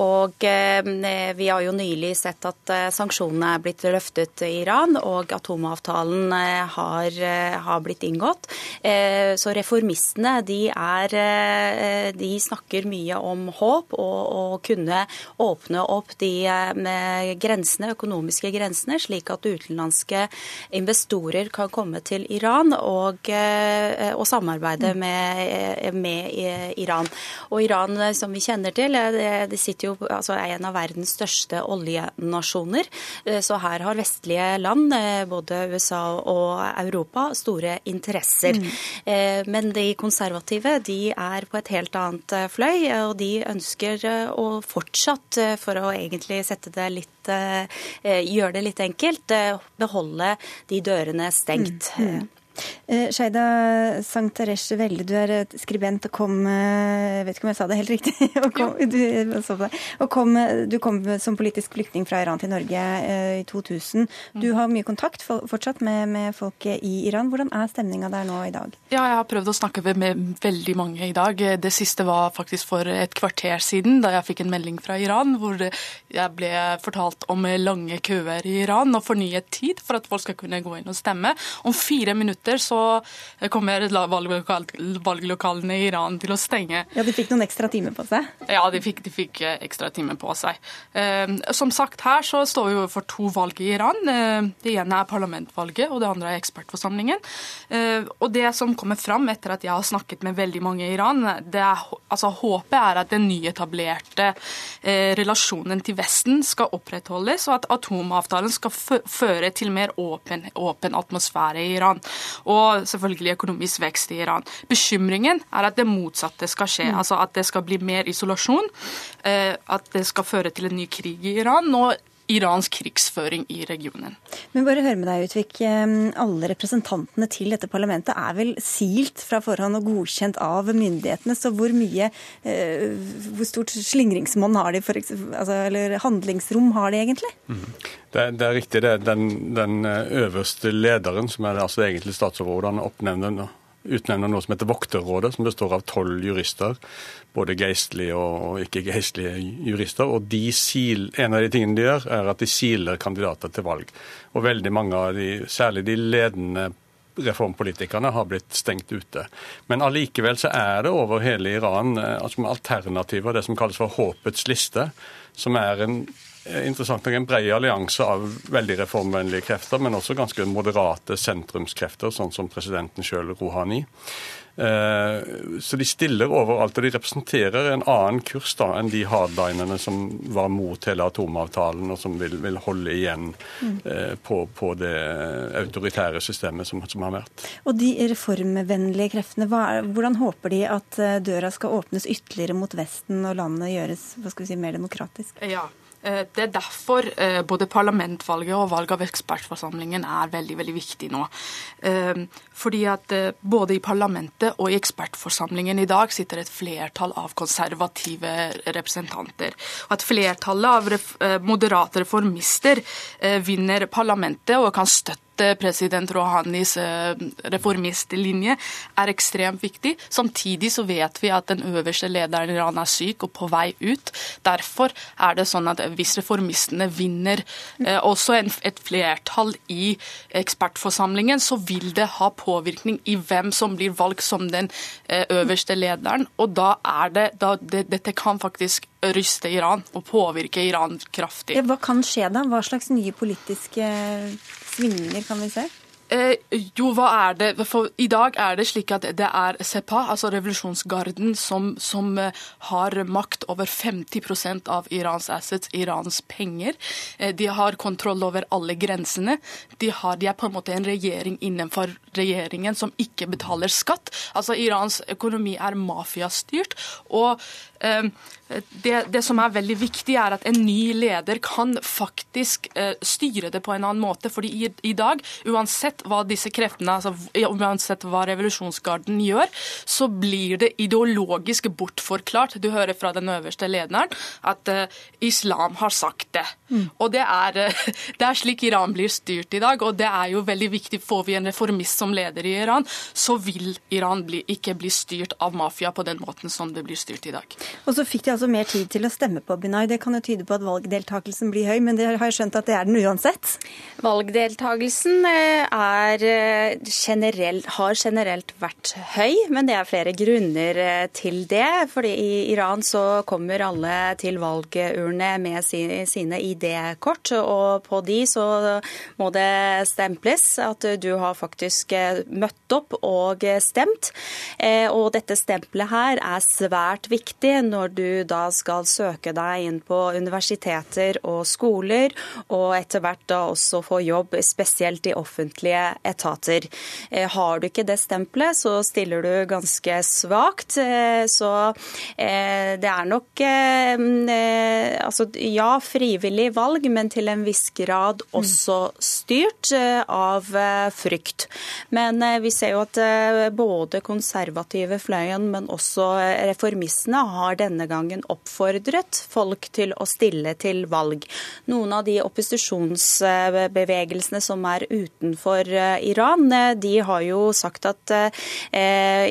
Og vi har jo nylig sett at sanksjonene er blitt løftet i Iran. Iran, og atomavtalen eh, har, eh, har blitt inngått. Eh, så reformistene de, er, de snakker mye om håp og å kunne åpne opp de grensene, økonomiske grensene, slik at utenlandske investorer kan komme til Iran og, og samarbeide mm. med, med, Iran. Og Iran, som vi kjenner til, det, sitter jo, altså er en av verdens største oljenasjoner. Så her har vestlige land land, eh, både USA og Europa, store interesser. Mm. Eh, men de konservative de er på et helt annet eh, fløy, og de ønsker å fortsatt, for å egentlig sette det litt Gjøre det litt enkelt, beholde de dørene stengt. Mm. Mm. Eh, Sheida Santaresh Velle, du er skribent og kom eh, Jeg vet ikke om jeg sa det helt riktig. og kom, du, og kom, du, kom, som politisk flyktning fra Iran til Norge eh, i 2000. Du mm. har mye kontakt fortsatt med, med folk i Iran. Hvordan er stemninga der nå i dag? Ja, jeg har prøvd å snakke med veldig mange i dag. Det siste var faktisk for et kvarter siden, da jeg fikk en melding fra Iran hvor jeg ble fortalt om lange køer i Iran og fornyet tid for at folk skal kunne gå inn og stemme. Om fire minutter minutter så kommer valglokalene i Iran til å stenge. Ja, De fikk noen ekstra timer på seg? Ja, de fikk, de fikk eh, ekstra timer på seg. Ehm, som sagt her så står vi overfor to valg i Iran. Ehm, det ene er parlamentvalget, og det andre er ekspertforsamlingen. Ehm, og det som kommer fram etter at jeg har snakket med veldig mange i Iran, det er, altså håpet er at den nyetablerte eh, relasjonen til Vesten skal opprettholdes, og at atomavtalen skal føre til mer åpen, åpen atmosfære i Iran og selvfølgelig økonomisk vekst i Iran. Bekymringen er at det motsatte skal skje. Mm. altså At det skal bli mer isolasjon, eh, at det skal føre til en ny krig i Iran. og iransk krigsføring i regionen. Men bare hør med deg, Utvik. Alle representantene til dette parlamentet er vel silt fra forhånd og godkjent av myndighetene. Så hvor mye eh, Hvor stort slingringsmonn har de, for, altså, eller handlingsrom har de egentlig? Mm. Det, det, er riktig. det. Den, den eh, øverste lederen, som er altså egentlig statsoverhodene, oppnevner utnevner noe som heter Vokterrådet, som består av tolv jurister. Både geistlige og ikke-geistlige jurister. Og sil, en av de tingene de gjør, er at de siler kandidater til valg. Og veldig mange av de, særlig de ledende reformpolitikerne har blitt stengt ute. Men allikevel så er det over hele Iran eh, altså alternativer, det som kalles for håpets liste, som er en interessant nok en bred allianse av veldig reformvennlige krefter, men også ganske moderate sentrumskrefter, sånn som presidenten sjøl, Rouhani. Eh, så de stiller overalt, og de representerer en annen kurs da enn de hardlinerne som var mot hele atomavtalen, og som vil, vil holde igjen mm. på, på, det autoritære systemet som, som, har vært. Og de reformvennlige kreftene, hvordan håper de at døra skal åpnes ytterligere mot Vesten og landet gjøres hva skal vi si, mer demokratisk? Ja, Eh, det er derfor eh, både parlamentvalget og valg av ekspertforsamlingen er veldig veldig viktig nå. Eh, fordi at både i parlamentet og i ekspertforsamlingen i dag sitter et flertall av konservative representanter. Og at flertallet av moderate reformister vinner parlamentet og kan støtte at president Rouhanis reformistlinje er ekstremt viktig. Samtidig så vet vi at den øverste lederen i Iran er syk og på vei ut. Derfor er det sånn at hvis reformistene vinner også et flertall i ekspertforsamlingen, så vil det ha påvirkning i hvem som blir valgt som den øverste lederen. Og da er det, da, det Dette kan faktisk ryste Iran og påvirke Iran kraftig. Hva kan skje da? Hva slags nye politiske svingninger kan vi se? Eh, jo, hva er det? For I dag er det slik at det er Sepa, altså revolusjonsgarden, som, som eh, har makt over 50% av Irans assets, Irans penger. Eh, de har kontroll over alle grensene. De, har, de, er på en måte en regjering innenfor regjeringen som ikke betaler skatt. Altså Irans økonomi er mafiastyrt. og eh, det, det, som er veldig viktig, er at en ny leder kan faktisk eh, styre det på en annen måte. fordi i, i, dag, uansett hva disse kreftene, altså uansett hva revolusjonsgarden gjør, så blir det ideologisk bortforklart. Du hører fra den øverste lederen at eh, islam har sagt det. Mm. Og det er, eh, det er, slik Iran blir styrt i dag, og det er jo veldig viktig. Får vi en reformist som leder i Iran, så vil Iran bli, ikke bli styrt av mafia på den måten som det blir styrt i dag. Og så fikk de altså mer tid til å stemme på Binay. Det kan jo tyde på at valgdeltakelsen blir høy, men det har jeg skjønt at det er den uansett? Valgdeltakelsen eh, er eh, generell, har generelt vært høy, men det er flere grunner eh, til det. Fordi i Iran så kommer alle til valgurne med sine ID-kort, og på de så må det stemples at du har faktisk møtt opp og stemt. Og dette stempelet her er svært viktig når du da skal søke deg inn på universiteter og skoler, og etter hvert da også få jobb, spesielt i offentlige etater. Eh, har du ikke det stempelet, så stiller du ganske svakt. Eh, så eh, det er nok altså, ja, frivillig valg, men til en viss grad også styrt av frykt. Men vi ser jo at både konservative fløyen, men også reformistene har denne gangen oppfordret folk til å stille til valg. Noen av de opposisjonsbevegelsene som er utenfor eh, Iran, eh, de har jo sagt at eh,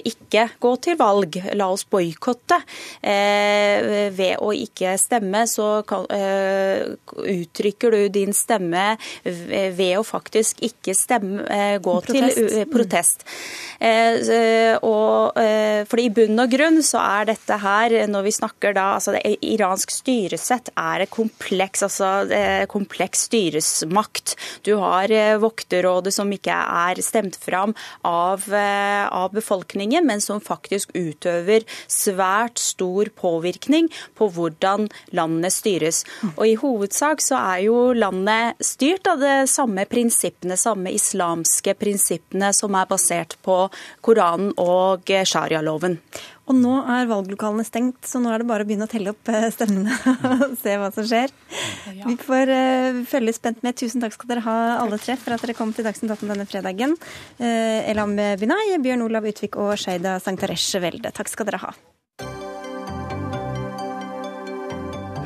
ikke gå til valg, la oss boikotte. Ved å ikke stemme, så uttrykker du din stemme ved å faktisk ikke stemme, gå protest. til protest. Og, fordi I bunn og grunn så er dette her, når vi snakker da altså det Iransk styresett er et kompleks, altså, kompleks styresmakt. Du har eh, vokterrådet som ikke er stemt fram av, eh, av befolkningen, men som faktisk utøver svært stor påvirkning på hvordan landet styres. Og I hovedsak så er jo landet styrt av de samme prinsippene, samme islamske prinsippene som er basert på Koranen og sharialoven. Og nå er valglokalene stengt, så nå er det bare å begynne å telle opp eh, stemmene og se hva som skjer. Vi får uh, følge spent med. Tusen takk skal dere ha alle tre for at dere kom til Dagsnytt 18 denne fredagen. Uh, Elam Binay, Bjørn Olav Utvik og Sheida Sanktaresh Velde. Takk skal dere ha.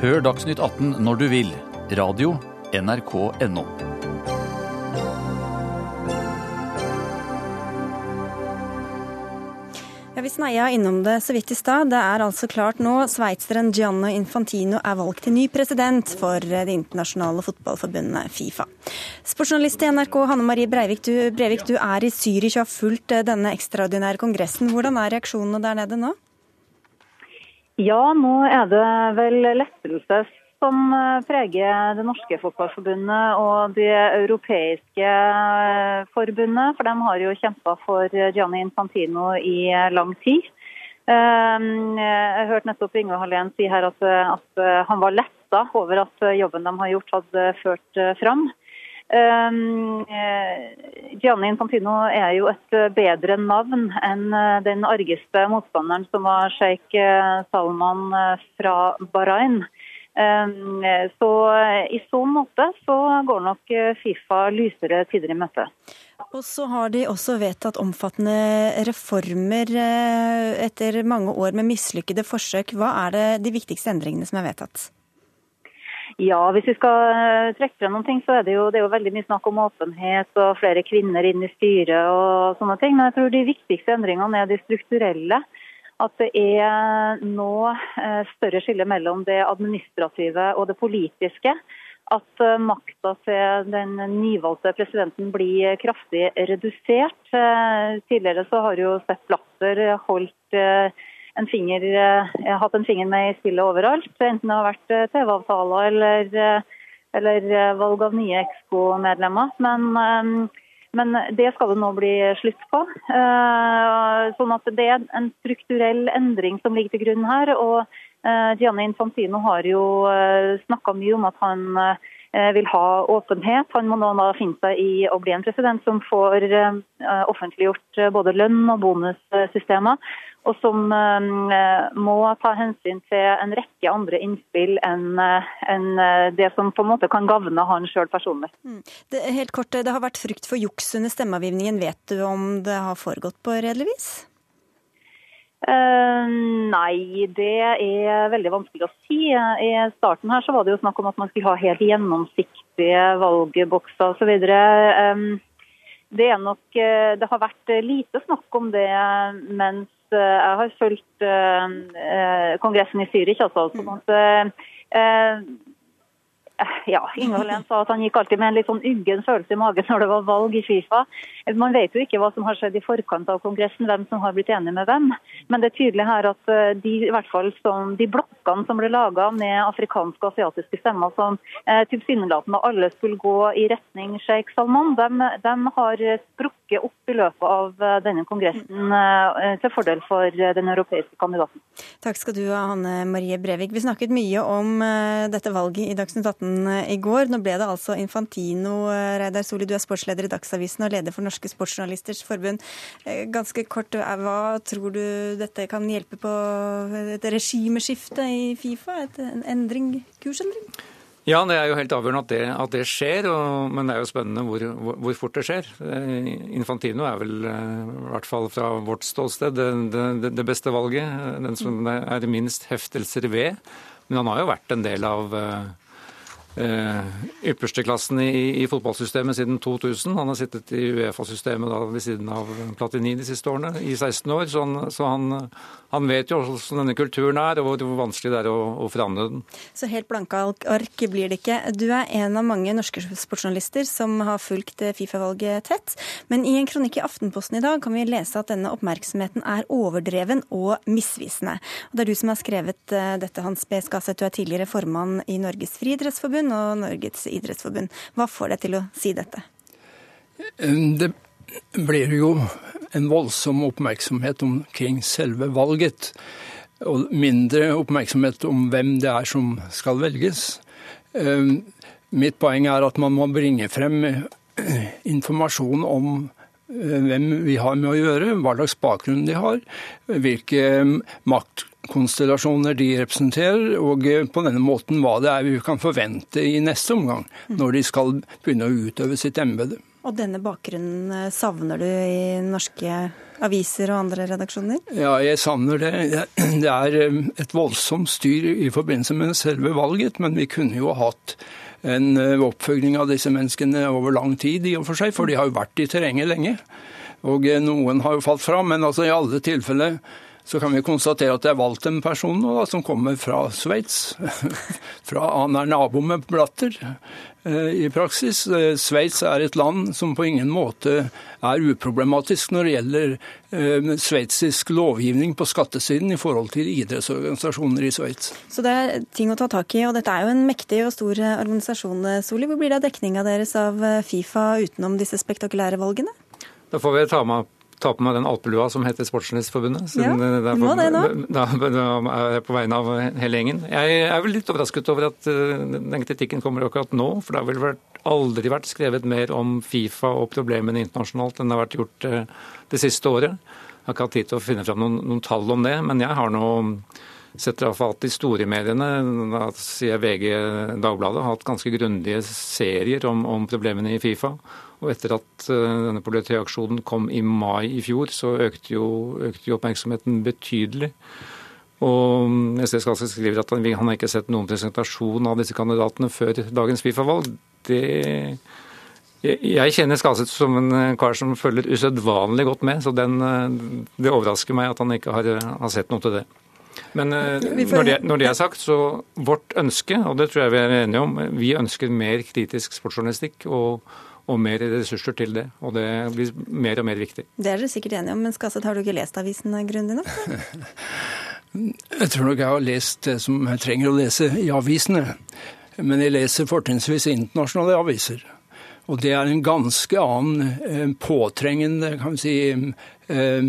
Hør Dagsnytt 18 når du vil. Radio NRK.no. Ja, Vi sneia innom det så vidt i stad. Det er altså klart nå. Sveitseren Gianno Infantino er valgt til ny president for det internasjonale fotballforbundet Fifa. Sportsjournalist i NRK Hanne Marie Breivik du, Breivik, du er i Zürich og har fulgt eh, denne ekstraordinære kongressen. Hvordan er reaksjonene der nede nå? Ja, nå er det vel lettelse som eh, preger det norske fotballforbundet og det europeiske eh, forbundet. For de har jo kjempa for Gianni Infantino i eh, lang tid. Jeg hørte nettopp Inge Hallén si her at, at han var letta over at jobben de har gjort, hadde ført fram. Gianni Infantino er jo et bedre navn enn den argeste motstanderen som var sjeik Salman fra Bahrain. Ehm, så i så måte så går nok Fifa lysere tider i møte. Og så har de også vedtatt omfattende reformer eh, etter mange år med mislykkede forsøk. Hva er det de viktigste endringene som er vedtatt? Ja, hvis vi skal eh, trekke frem noen ting, så er det, jo, det er jo veldig mye snakk om åpenhet og flere kvinner inn i styret og sånne ting. Men jeg tror de viktigste endringene er de strukturelle. At det er nå eh, større skille mellom det administrative og det politiske. At eh, makta til den nyvalgte presidenten blir kraftig redusert. Tidligere så har jo Sepp Blatter holdt en finger, eh, hatt en finger med i spillet overalt. Enten det har vært eh, TV-avtaler eller, eh, eller, valg av nye EXCO-medlemmer. Men, men, det skal det nå bli slutt på. Sånn at Det er en strukturell endring som ligger til grunn her. og Gianni Infantino har jo snakka mye om at han vil ha åpenhet. Han må nå da finne seg i å bli en president som får offentliggjort både lønn og bonussystemer og som eh, må ta hensyn til en rekke andre innspill enn eh, en eh, det som på en måte kan gagne han sjøl personlig. Mm. Det, helt kort, det har vært frykt for juks under stemmeavgivningen. Vet du om det har foregått på redelig vis? Uh, nei, det er veldig vanskelig å si. I starten her så var det jo snakk om at man skulle ha helt gjennomsiktige valgbokser osv. Um, det, er nok, det har vært lite snakk om det mens Eh, jeg har fulgt eh, eh, kongressen i Zürich Altså, sånn at ja, Inge Len sa at han gikk alltid med en litt sånn uggen følelse i magen når det var valg i Fifa. Man vet jo ikke hva som har skjedd i forkant av kongressen, hvem som har blitt enig med hvem. Men det er tydelig her at eh, de, i hvert fall som, de blokkene som ble laga med afrikanske og asiatiske stemmer, som eh, tilsynelatende alle skulle gå i retning Sheikh Salman, de, de har sprukket opp i løpet av eh, denne kongressen eh, til fordel for den europeiske kandidaten. Takk skal du ha, Hanne Marie Brevik. Vi snakket mye om eh, dette valget i Dagsnytt 18 i går. Nå ble det altså Infantino. Reidar Soli, du er sportsleder i Dagsavisen og leder for Norske Sportsjournalisters Forbund. Eh, ganske kort, eh, hva tror du dette kan hjelpe på et regimeskifte i Fifa? Et, endring, kursendring? Ja, det er jo helt avgjørende at det, at det skjer, og, men det er jo spennende hvor, hvor, fort det skjer. Eh, Infantino er vel, i hvert fall fra vårt ståsted, det, det, det beste valget. Den som det er minst heftelser ved. Men han har jo vært en del av eh, yppersteklassen i, i, fotballsystemet siden 2000. Han har sittet i Uefa-systemet ved siden av Platini de siste årene, i 16 år. Så han, så han, han vet jo hvordan denne kulturen er, og hvor vanskelig det er å, å forandre den. Så helt blanke ark blir det ikke. Du er en av mange norske sportsjournalister som har fulgt Fifa-valget tett. Men i en kronikk i Aftenposten i dag kan vi lese at denne oppmerksomheten er overdreven og misvisende. Og det er du som har skrevet eh, dette, Hans B. Skaseth. Du er tidligere formann i Norges friidrettsforbund Idrettsforbund og Norges idrettsforbund. Hva får deg til å si dette? Det blir jo en voldsom oppmerksomhet omkring selve valget. Og mindre oppmerksomhet om hvem det er som skal velges. Mitt poeng er at man må bringe frem informasjon om hvem vi har med å gjøre, hva slags bakgrunn de har, hvilke maktkonstellasjoner de representerer, og eh, på denne måten hva det er vi kan forvente i neste omgang, når de skal begynne å utøve sitt embete. Og denne bakgrunnen eh, savner du i norske aviser og andre redaksjoner? Ja, jeg savner det. Det er eh, et voldsomt styr i forbindelse med selve valget, men vi kunne jo hatt en oppfølging av disse menneskene over lang tid, i og for seg, for de har jo vært i terrenget lenge. Og noen har jo falt fra, men altså i alle tilfeller så kan vi konstatere at det er valgt en person nå, da, som kommer fra Sveits. Han er nabo med Blatter eh, i praksis. Eh, Sveits er et land som på ingen måte er uproblematisk når det gjelder eh, sveitsisk lovgivning på skattesiden i forhold til idrettsorganisasjoner i Sveits. Så det er ting å ta tak i, og dette er jo en mektig og stor organisasjon. Soli, hvor blir det av dekninga deres av Fifa utenom disse spektakulære valgene? Da får vi ta med ta på meg den alpelua som heter Sportsjournalistforbundet. Ja, du må det nå. Da, da er jeg på vegne av hele gjengen. Jeg er vel litt overrasket over at uh, den kritikken kommer akkurat nå. For det har vel aldri vært skrevet mer om Fifa og problemene internasjonalt enn det har vært gjort uh, det siste året. Jeg har ikke hatt tid til å finne fram noen, noen tall om det, men jeg har nå sett iallfall at de store mediene, da sier VG Dagbladet, har hatt ganske grundige serier om, om problemene i Fifa. Og etter at eh, denne politiaksjonen kom i mai i fjor, så økte jo, økte jo oppmerksomheten betydelig. Og SS Skarseth skriver at han, han har ikke sett noen presentasjon av disse kandidatene før dagens Fifa-valg. Det jeg kjenner Skaseth som en eh, kar som følger usedvanlig godt med, så den, eh, det overrasker meg at han ikke har, har sett noe til det. Men når det, når det, er sagt, så vårt ønske, og det tror jeg vi er enige om, vi ønsker mer kritisk sportsjournalistikk og, og mer ressurser til det. Og det blir mer og mer viktig. Det er dere sikkert enige om, men Skasset, har du ikke lest avisen grundig nok? Jeg tror nok jeg har lest det som jeg trenger å lese i avisene. Men jeg leser fortrinnsvis internasjonale aviser. Og det er en ganske annen eh, påtrengende kan vi si, eh,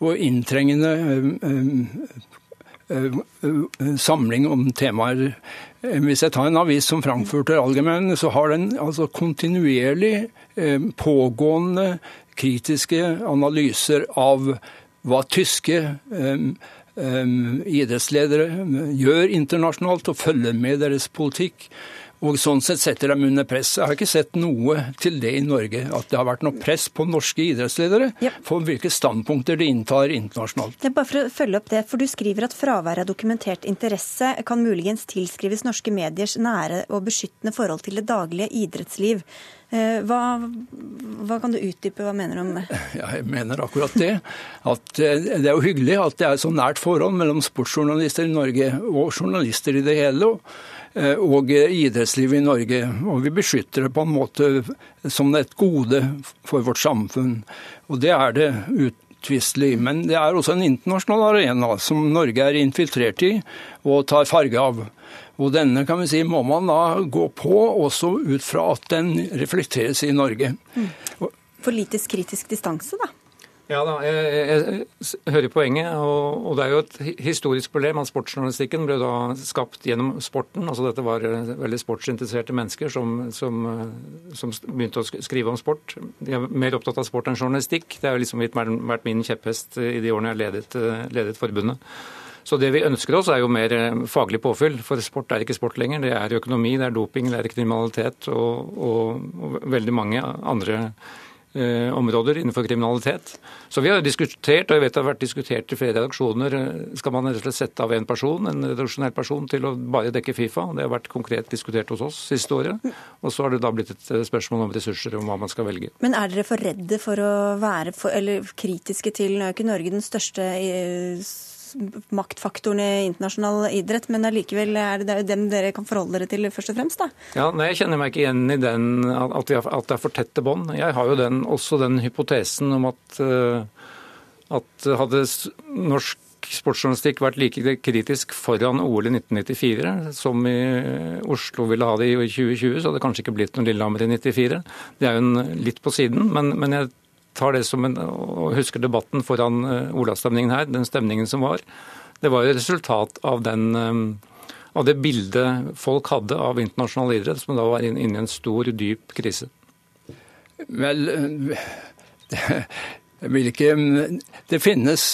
og inntrengende eh, samling om temaer. Hvis jeg tar en avis som Frankfurter Allgemein, så har den altså kontinuerlig pågående kritiske analyser av hva tyske idrettsledere gjør internasjonalt og følger med deres politikk. Og sånn sett setter dem under press. Jeg har ikke sett noe til det i Norge, at det har vært noe press på norske idrettsledere ja. for hvilke standpunkter de inntar internasjonalt. Det er bare for å følge opp det, for Du skriver at fraværet av dokumentert interesse kan muligens tilskrives norske mediers nære og beskyttende forhold til det daglige idrettsliv. Eh, hva, hva, kan du utdype, hva mener du om det? Ja, jeg mener akkurat det. At eh, det er jo hyggelig at det er så nært forhold mellom sportsjournalister i Norge og journalister i det hele. Eh, og idrettslivet i Norge. Og vi beskytter det på en måte som et gode for vårt samfunn. Og det er det utvistelig. Men det er også en internasjonal arena som Norge er infiltrert i og tar farge av. Og denne kan vi si, må man da gå på også ut fra at den reflekteres i Norge. Mm. lite kritisk distanse, da? Ja da, jeg, jeg, hører poenget. Og, og, det er jo et historisk problem at sportsjournalistikken ble da skapt gjennom sporten. altså Dette var eh, veldig sportsinteresserte mennesker som, som, eh, som, begynte å skrive om sport. De er mer opptatt av sport enn journalistikk. Det har liksom vært min kjepphest i de årene jeg ledet, eh, ledet forbundet. Så det vi ønsker oss, er jo mer faglig påfyll. For sport er ikke sport lenger. Det er økonomi, det er doping, det er kriminalitet og, og, og veldig mange andre Eh, områder innenfor kriminalitet. Så vi har diskutert, og jeg vet det har vært diskutert i flere redaksjoner, eh, skal man rett og slett sette av en person, en redaksjonell person til å bare dekke Fifa. Det har vært konkret diskutert hos oss siste året. Og så har det da blitt et eh, spørsmål om ressurser om hva man skal velge. Men er dere for redde for å være for, eller kritiske til Nå er ikke Norge den største maktfaktoren i internasjonal idrett, men allikevel er det dem dere kan forholde dere til først og fremst? da? Ja, nei, Jeg kjenner meg ikke igjen i den, at, har, at det er for tette bånd. Jeg har jo den, også den hypotesen om at, eh, at hadde norsk sportsjournalistikk vært like kritisk foran OL i 1994 som i Oslo ville ha det i 2020, så hadde det kanskje ikke blitt noe Lillehammer i 94. Det er jo en, litt på siden, men, men jeg tar det som en, og husker debatten foran Olavsstemningen Olavstemningen her, den stemningen som var. Det var jo resultat av, den, uh, av det bildet folk hadde av internasjonal idrett, som da var inne i en stor, dyp krise. Vel, det, ikke, det finnes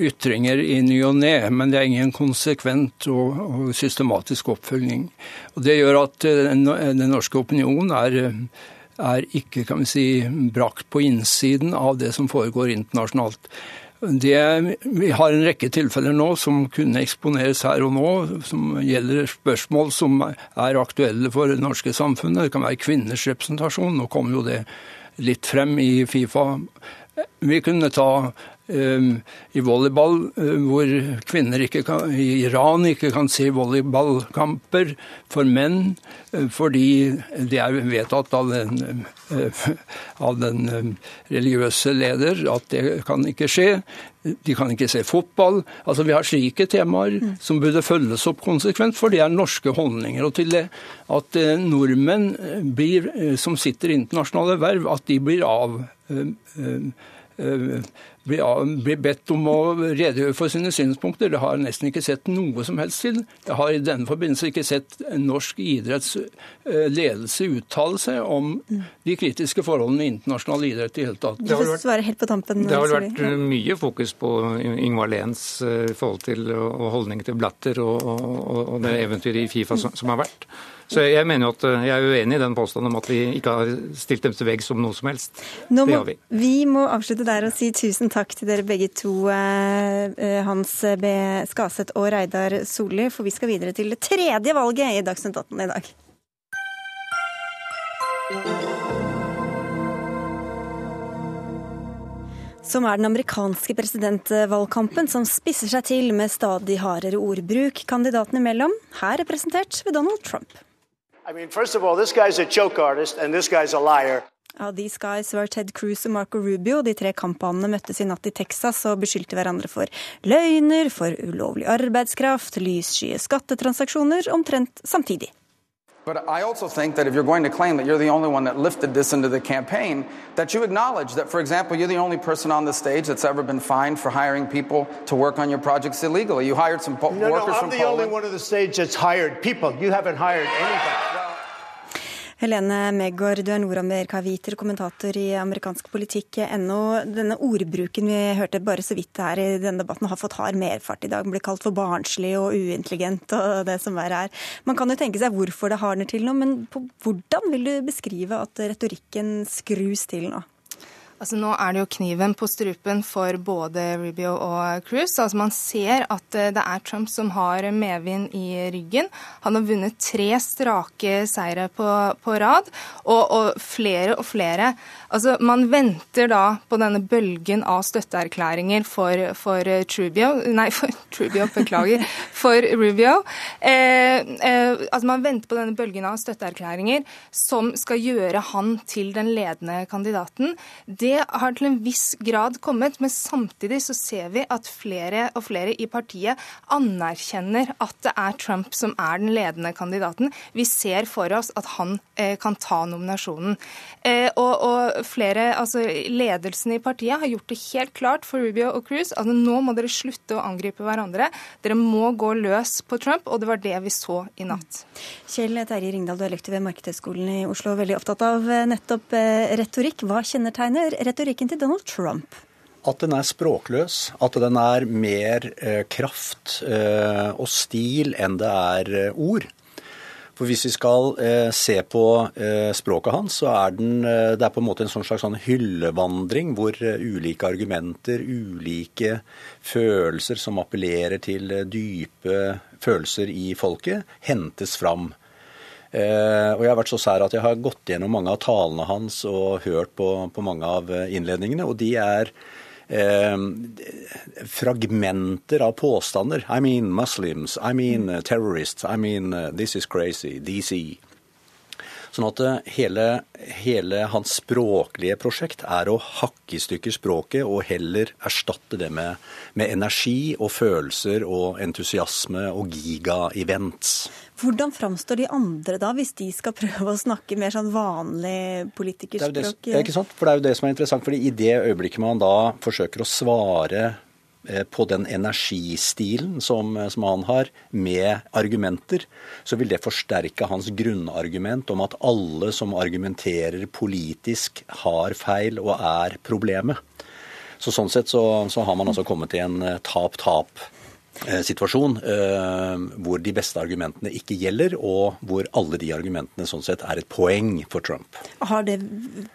ytringer i ny og ne, men det er ingen konsekvent og, og, systematisk oppfølging. Og Det gjør at den norske opinionen er er ikke kan vi si, brakt på innsiden av det som foregår internasjonalt. Det, vi har en rekke tilfeller nå som kunne eksponeres her og nå, som gjelder spørsmål som er aktuelle for det norske samfunnet. Det kan være kvinners representasjon. Nå kommer jo det litt frem i Fifa. Vi kunne ta i volleyball, eh, hvor kvinner ikke kan, i Iran ikke kan se volleyballkamper for menn, eh, fordi det er vedtatt av den, eh, av den religiøse leder at det kan ikke skje. De kan ikke se fotball. Altså Vi har slike temaer mm. som burde følges opp konsekvent, for det er norske holdninger. Og til det at nordmenn blir, som sitter i internasjonale verv, at de blir av blir bedt om å redegjøre for sine synspunkter. Det har jeg nesten ikke sett noe som helst til. Jeg har i denne forbindelse ikke sett norsk idretts eh, ledelse uttale seg om de kritiske forholdene i internasjonal idrett i hele tatt. Det har vært, helt på tampen, det har vært mye fokus på Ingvar Lens eh, forhold til og holdning til Blatter og, og, og det eventyret i Fifa som, som har vært. Så jeg mener jo at jeg er uenig i den påstanden om at vi ikke har stilt dem til veggs om noe som helst. Nå må, det har vi. vi må avslutte der og si tusen takk til dere begge to, Hans B. Skaseth og Reidar Solli, for vi skal videre til det tredje valget i Dagsnytt 18 i dag. Som er den amerikanske presidentvalgkampen som spisser seg til med stadig hardere ordbruk kandidatene imellom, her representert ved Donald Trump. I mean, first of all, this guy's a joke artist, and this guy's a liar. Ja, These guys var Ted Cruz og Marco Rubio. De tre kamphanene møttes i natt i Texas og beskyldte hverandre for løgner, for ulovlig arbeidskraft, lysskye skattetransaksjoner omtrent samtidig. But I also think that if you're going to claim that you're the only one that lifted this into the campaign, that you acknowledge that, for example, you're the only person on the stage that's ever been fined for hiring people to work on your projects illegally. You hired some po- No, workers no, I'm from the Poland. only one on the stage that's hired people. You haven't hired anybody. Helene Megård, du er nordamerikaviter, kommentator i amerikansk politikk.no. Denne ordbruken vi hørte bare så vidt her i denne debatten, har fått hard merfart i dag. Blir kalt for barnslig og uintelligent og det som verre er. Man kan jo tenke seg hvorfor det hardner til nå, men på hvordan vil du beskrive at retorikken skrus til nå? Altså Nå er det jo kniven på strupen for både Rubio og Cruz. Altså Man ser at eh, det er Trump som har medvind i ryggen. Han har vunnet tre strake seire på, på rad, og, og flere og flere. Altså Man venter da på denne bølgen av støtteerklæringer for, for Trubio Nei, for Trubio, beklager. For Rubio. Eh, eh, altså Man venter på denne bølgen av støtteerklæringer som skal gjøre han til den ledende kandidaten. Det har til en viss grad kommet, men samtidig så ser vi at flere og flere i partiet anerkjenner at det er Trump som er den ledende kandidaten. Vi ser for oss at han eh, kan ta nominasjonen. Eh, og, og flere, altså Ledelsen i partiet har gjort det helt klart for Rubio og Cruz at nå må dere slutte å angripe hverandre. Dere må gå løs på Trump, og det var det vi så i natt. Kjell Terje Ringdal, du er lektor ved Markedshøgskolen i Oslo, veldig opptatt av eh, nettopp eh, retorikk. Hva kjennetegner retorikken til Donald Trump? At den er språkløs, at den er mer eh, kraft eh, og stil enn det er eh, ord. For hvis vi skal se på språket hans, så er den, det er på en måte en sånn slags sånn hyllevandring hvor ulike argumenter, ulike følelser som appellerer til dype følelser i folket, hentes fram. Eh, og jeg har vært så sær at jeg har gått gjennom mange av talene hans og hørt på, på mange av eh, innledningene, og de er eh, fragmenter av påstander. I mean Muslims, I mean uh, terrorists, I mean this is crazy, DC. Sånn at eh, hele, hele hans språklige prosjekt er å hakke i stykker språket og heller erstatte det med, med energi og følelser og entusiasme og giga-events. Hvordan framstår de andre da, hvis de skal prøve å snakke mer sånn vanlig Det er det, politikerspråk? ikke sant? For det er jo det som er interessant. fordi i det øyeblikket man da forsøker å svare eh, på den energistilen som, eh, som han har, med argumenter, så vil det forsterke hans grunnargument om at alle som argumenterer politisk, har feil og er problemet. Så Sånn sett så, så har man altså kommet til en eh, tap-tap-situasjon eh, hvor de beste argumentene ikke gjelder, og hvor alle de argumentene sånn sett er et poeng for Trump. Har det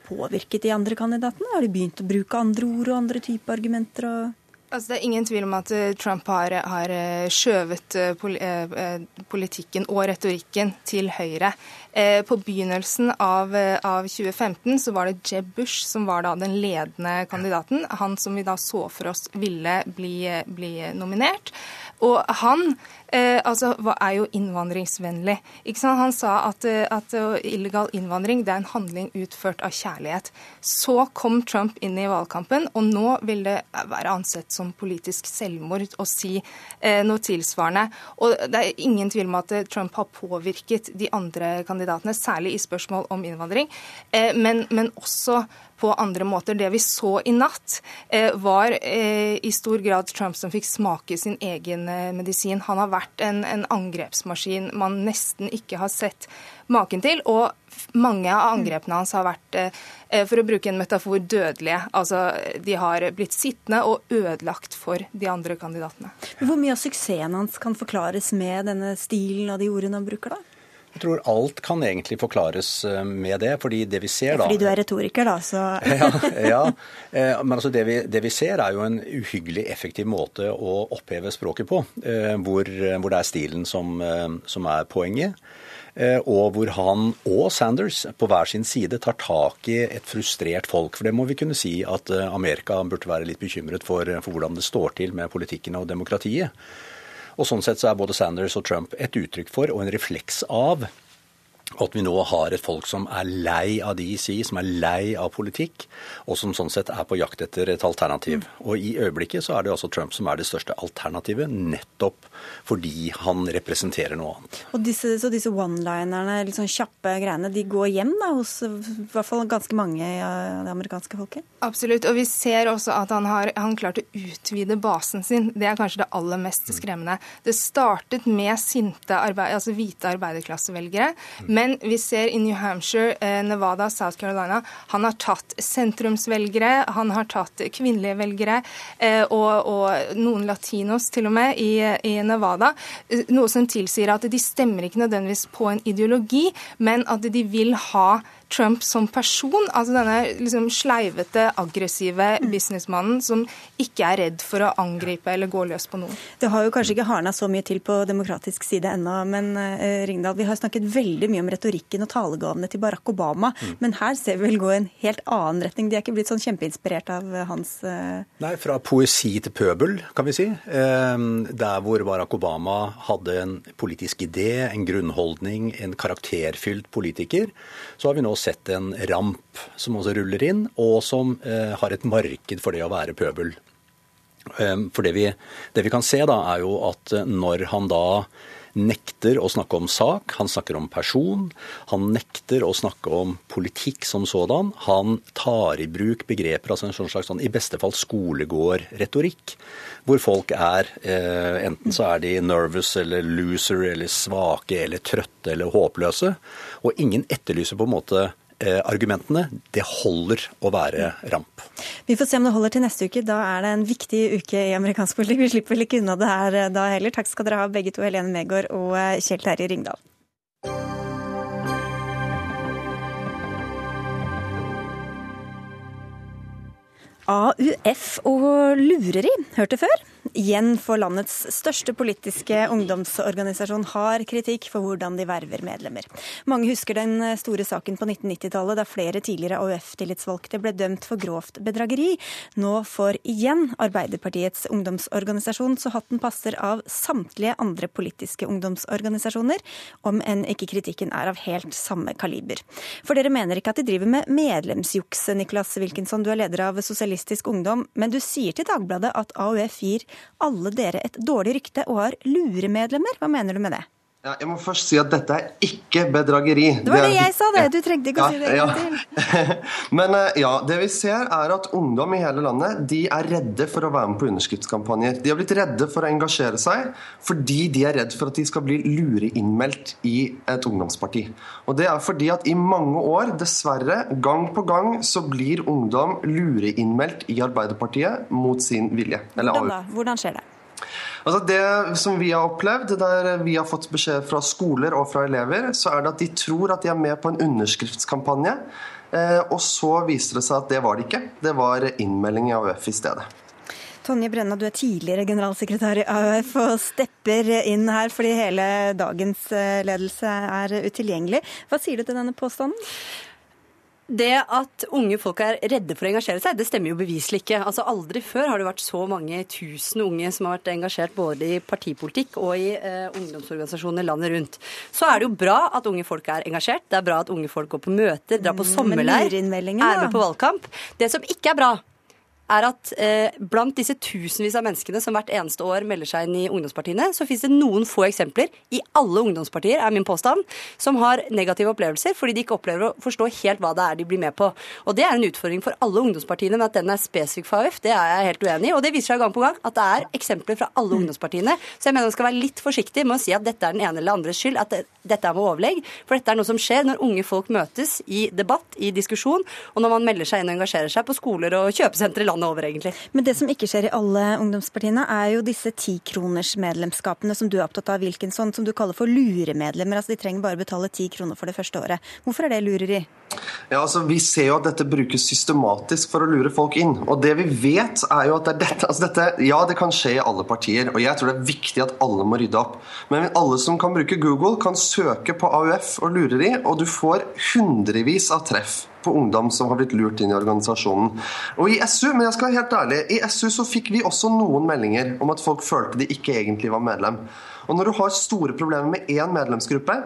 påvirket de andre kandidatene? Har de begynt å bruke andre ord og andre typer argumenter? og... Altså, det er ingen tvil om at eh, Trump har, har eh, skjøvet eh, pol politikken og retorikken til høyre. På begynnelsen av, av 2015 så var det Jeb Bush som var da den ledende kandidaten. Han som vi da så for oss ville bli, bli nominert. Og han eh, altså, hva er jo innvandringsvennlig. Ikke sant? Han sa at, eh, at eh, illegal innvandring det er en handling utført av kjærlighet. Så kom Trump inn i valgkampen, og nå vil det være ansett som politisk selvmord å si eh, noe tilsvarende. Og det er ingen tvil om at eh, Trump har påvirket de andre kandidatene, særlig i spørsmål om innvandring, eh, men, men også på andre måter. Det vi så i natt, var i stor grad Trump som fikk smake sin egen medisin. Han har vært en, en angrepsmaskin man nesten ikke har sett maken til. Og mange av angrepene hans har vært, eh, for å bruke en metafor, dødelige. Altså, de har blitt sittende og ødelagt for de andre kandidatene. Hvor mye av suksessen hans kan forklares med denne stilen og de ordene han bruker, da? Jeg tror alt kan egentlig forklares eh, med det. fordi det vi ser da... Fordi du er retoriker, da, så ja, ja, eh, men altså det vi, det vi, ser er jo en uhyggelig effektiv måte å oppheve språket på. Eh, hvor, hvor det er stilen som, som er poenget. Og hvor han og Sanders på hver sin side tar tak i et frustrert folk. For det må vi kunne si at Amerika burde være litt bekymret for, for hvordan det står til med politikken og demokratiet. Og Sånn sett så er både Sanders og Trump et uttrykk for og en refleks av at vi nå har et folk som er lei av DC, som er lei av politikk, og som sånn sett er på jakt etter et alternativ. Mm. Og i øyeblikket så er det altså Trump som er det største alternativet, nettopp fordi han representerer noe annet. Og disse, Så disse one-linerne, litt sånn kjappe greiene, de går hjem da, hos i hvert fall ganske mange av det amerikanske folket? Absolutt. Og vi ser også at han har han klart å utvide basen sin. Det er kanskje det aller mest skremmende. Det startet med sinte arbeid, altså hvite arbeiderklassevelgere. Mm. Men vi ser i New Hampshire, eh, Nevada, South Carolina han har tatt sentrumsvelgere, han har tatt kvinnelige velgere eh, og, og noen latinos til og med i, i, Nevada. Eh, noe som tilsier at de stemmer ikke nødvendigvis på en ideologi, men at de vil ha Trump som person, altså denne liksom sleivete, aggressive businessmannen som ikke er redd for å angripe eller gå løs på noen. Det har jo kanskje ikke hardna så mye til på demokratisk side ennå, men uh, Ringdal, vi har snakket veldig mye om retorikken og talegavene til Barack Obama, mm. men her ser vi vel gå i en helt annen retning. De er ikke blitt sånn kjempeinspirert av eh, hans uh... Nei, fra poesi til pøbel, kan vi si. Uh, der hvor Barack Obama hadde en politisk idé, en grunnholdning, en karakterfylt politiker, så har vi nå sett en ramp som også ruller inn, og som eh, har et marked for det å være pøbel. Eh, for det vi, det vi, kan se, da, er jo at når han da nekter å snakke om sak, han snakker om person, han nekter å snakke om politikk som sådan. Han tar i bruk begreper, altså en sånn slags sånn, i beste fall skolegårdretorikk, hvor folk er eh, Enten så er de nervous eller loser eller svake eller trøtte eller håpløse. Og ingen etterlyser på en måte argumentene. Det holder å være ramp. Vi får se om det holder til neste uke. Da er det en viktig uke i amerikansk politikk. Vi slipper vel ikke unna det her eh, da heller. Takk skal dere ha begge to, Helene Megård og eh, Kjell Terje Ringdal. AUF og lureri, hørte før? Igjen for landets største politiske ungdomsorganisasjon har kritikk for hvordan de verver medlemmer. Mange husker den store saken på 1990-tallet da flere tidligere AUF-tillitsvalgte ble dømt for grovt bedrageri. Nå får igjen Arbeiderpartiets ungdomsorganisasjon så hatten passer av samtlige andre politiske ungdomsorganisasjoner, om enn ikke kritikken er av helt samme kaliber. For dere mener ikke at de driver med medlemsjukse, Niklas Wilkinson, du er leder av Sosialistisk Ungdom, men du sier til Dagbladet at AUF gir alle dere et dårlig rykte og har luremedlemmer. Hva mener du med det? Ja, jeg må først si at dette er ikke bedrageri. Det var det, jeg sa, det. Du trengte ikke å si det en gang til. Men eh, ja, det vi ser er at ungdom i hele landet de er redde for å være med på underskriftskampanjer. De har blitt redde for å engasjere seg fordi de er redd for at de skal bli lureinnmeldt i et ungdomsparti. Og det er fordi at i mange år, dessverre, gang på gang, så blir ungdom lureinnmeldt i Arbeiderpartiet mot sin vilje. Hvordan da? Hvordan skjer det? Altså Det som vi har opplevd, der vi har fått beskjed fra skoler og fra elever, så er det at de tror at de er med på en underskriftskampanje. Eh, og så viser det seg at det var det ikke. Det var innmelding i AUF i stedet. Tonje Brenna, du er tidligere generalsekretær i AUF og stepper inn her fordi hele dagens eh, ledelse er utilgjengelig. Hva sier du til denne påstanden? Det at unge folk er redde for å engasjere seg, det stemmer jo beviselig ikke. Altså Aldri før har det vært så mange tusen unge som har vært engasjert både i partipolitikk og i eh, ungdomsorganisasjoner landet rundt. Så er det jo bra at unge folk er engasjert. Det er bra at unge folk går på møter, drar på mm, sommerleir, er med på valgkamp. Det som ikke er bra, er at eh, blant disse tusenvis av menneskene som hvert eneste år melder seg inn i ungdomspartiene, så finnes det noen få eksempler i alle ungdomspartier, er min påstand, som har negative opplevelser fordi de ikke opplever å forstå helt hva det er de blir med på. Og det er en utfordring for alle ungdomspartiene, men at den er spesifikk for AUF, det er jeg helt uenig i. Og det viser seg gang på gang at det er eksempler fra alle ungdomspartiene. Så jeg mener man skal være litt forsiktig med å si at dette er den ene eller andres skyld, at det, dette er med overlegg. For dette er noe som skjer når unge folk møtes i debatt, i diskusjon, og når man melder seg inn og engasjerer seg på skoler og kjøpesentre landet landet over, egentlig. Men det som ikke skjer i alle ungdomspartiene, er jo disse tikronersmedlemskapene som du er opptatt av, Wilkinson, som du kaller for luremedlemmer. Altså de trenger bare betale ti kroner for det første året. Hvorfor er det lureri? Ja, altså Vi ser jo at dette brukes systematisk for å lure folk inn. Og det vi vet er jo at det er dette, altså dette Ja, det kan skje i alle partier, og jeg tror det er viktig at alle må rydde opp. Men alle som kan bruke Google, kan søke på AUF og lureri, og du får hundrevis av treff på ungdom som har blitt lurt inn i organisasjonen. Og i SU, men jeg skal være helt ærlig, i SU så fikk vi også noen meldinger om at folk følte de ikke egentlig var medlem. Og når du har store problemer med én medlemsgruppe,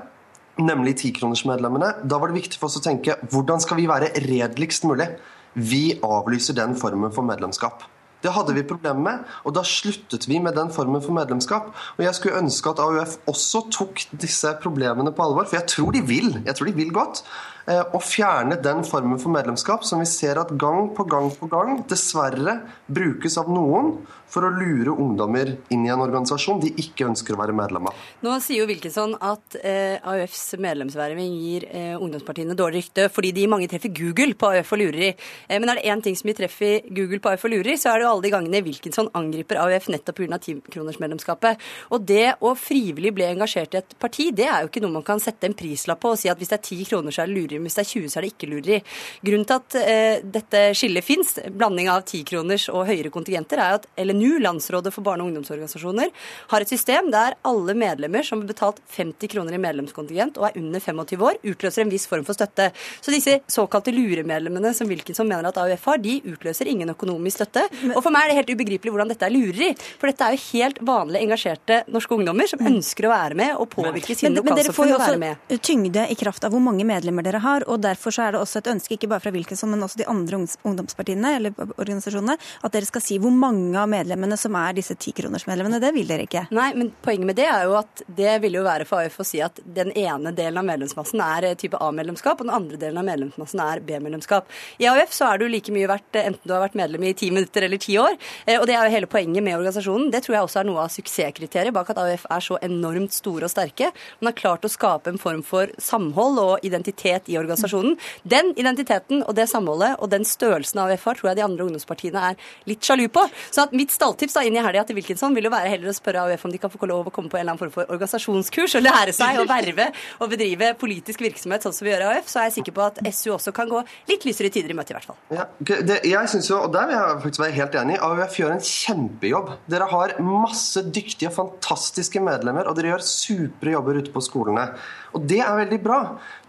nemlig tikronersmedlemmene, da var det viktig for oss å tenke hvordan skal vi være redeligst mulig? Vi avlyser den formen for medlemskap. Det hadde vi problemer med, og da sluttet vi med den formen for medlemskap. Og jeg skulle ønske at AUF også tok disse problemene på alvor, for jeg tror de vil. Jeg tror de vil godt. Og fjerne den formen for medlemskap som vi ser at gang på gang på gang dessverre brukes av noen for å lure ungdommer inn i en organisasjon de ikke ønsker å være medlem av. Nå sier jo Wilkinson at eh, AUFs medlemsverving gir eh, ungdomspartiene dårlig rykte fordi de mange treffer Google på AUF og lureri. Eh, men er det én ting som vi treffer Google på AUF og lureri, så er det jo alle de gangene Wilkinson angriper AUF nettopp pga. tikronersmedlemskapet. Og det å frivillig bli engasjert i et parti, det er jo ikke noe man kan sette en prislapp på og si at hvis det er ti kroner, så er det lureri, men hvis det er 20, så er det ikke lureri. Grunnen til at eh, dette skillet fins, blanding av tikroners og høyere kontingenter, er at LNU, Landsrådet for barne- og ungdomsorganisasjoner, har et system der alle medlemmer som har betalt 50 kroner i medlemskontingent og er under 25 år, utløser en viss form for støtte. Så disse såkalte luremedlemmene som Wilkinson mener at AUF har, de utløser ingen økonomisk støtte. Og for meg er det helt ubegripelig hvordan dette er lureri. For dette er jo helt vanlig engasjerte norske ungdommer som ønsker å være med og påvirke sine Men, men dere får lokalsamfunn jo og være med. også tyngde i kraft av hvor mange medlemmer dere har, og derfor så er det også et ønske, ikke bare fra Wilkinson, men også de andre ungdomspartiene eller organisasjonene, at dere skal si hvor mange av medlemmene som er disse tikronersmedlemmene. Det vil dere ikke. Nei, men poenget med det er jo at det ville jo være for AUF å si at den ene delen av medlemsmassen er eh, type A-medlemskap, og den andre delen av medlemsmassen er B-medlemskap. I AUF så er du like mye verdt eh, enten du har vært medlem i ti minutter eller ti år, eh, og det er jo hele poenget med organisasjonen. Det tror jeg også er noe av suksesskriteriet bak at AUF er så enormt store og sterke. Man har klart å skape en form for samhold og identitet i organisasjonen. Den identiteten og det samholdet og den størrelsen AUF har, tror jeg de andre ungdomspartiene er litt sjalu på. Så at mitt stalltips da inn i helga til Wilkinson vil jo være heller å spørre AUF om de kan få lov å komme på en eller annen form for organisasjonskurs og lære seg å verve og bedrive politisk virksomhet sånn som vi gjør i AUF, så er jeg sikker på at SU også kan gå litt lysere tider i møte, i hvert fall. Ja, det, jeg synes jo, og Der vil jeg faktisk være helt enig. AUF gjør en kjempejobb. Dere har masse dyktige, fantastiske medlemmer, og dere gjør supre jobber ute på skolene. Og Det er veldig bra.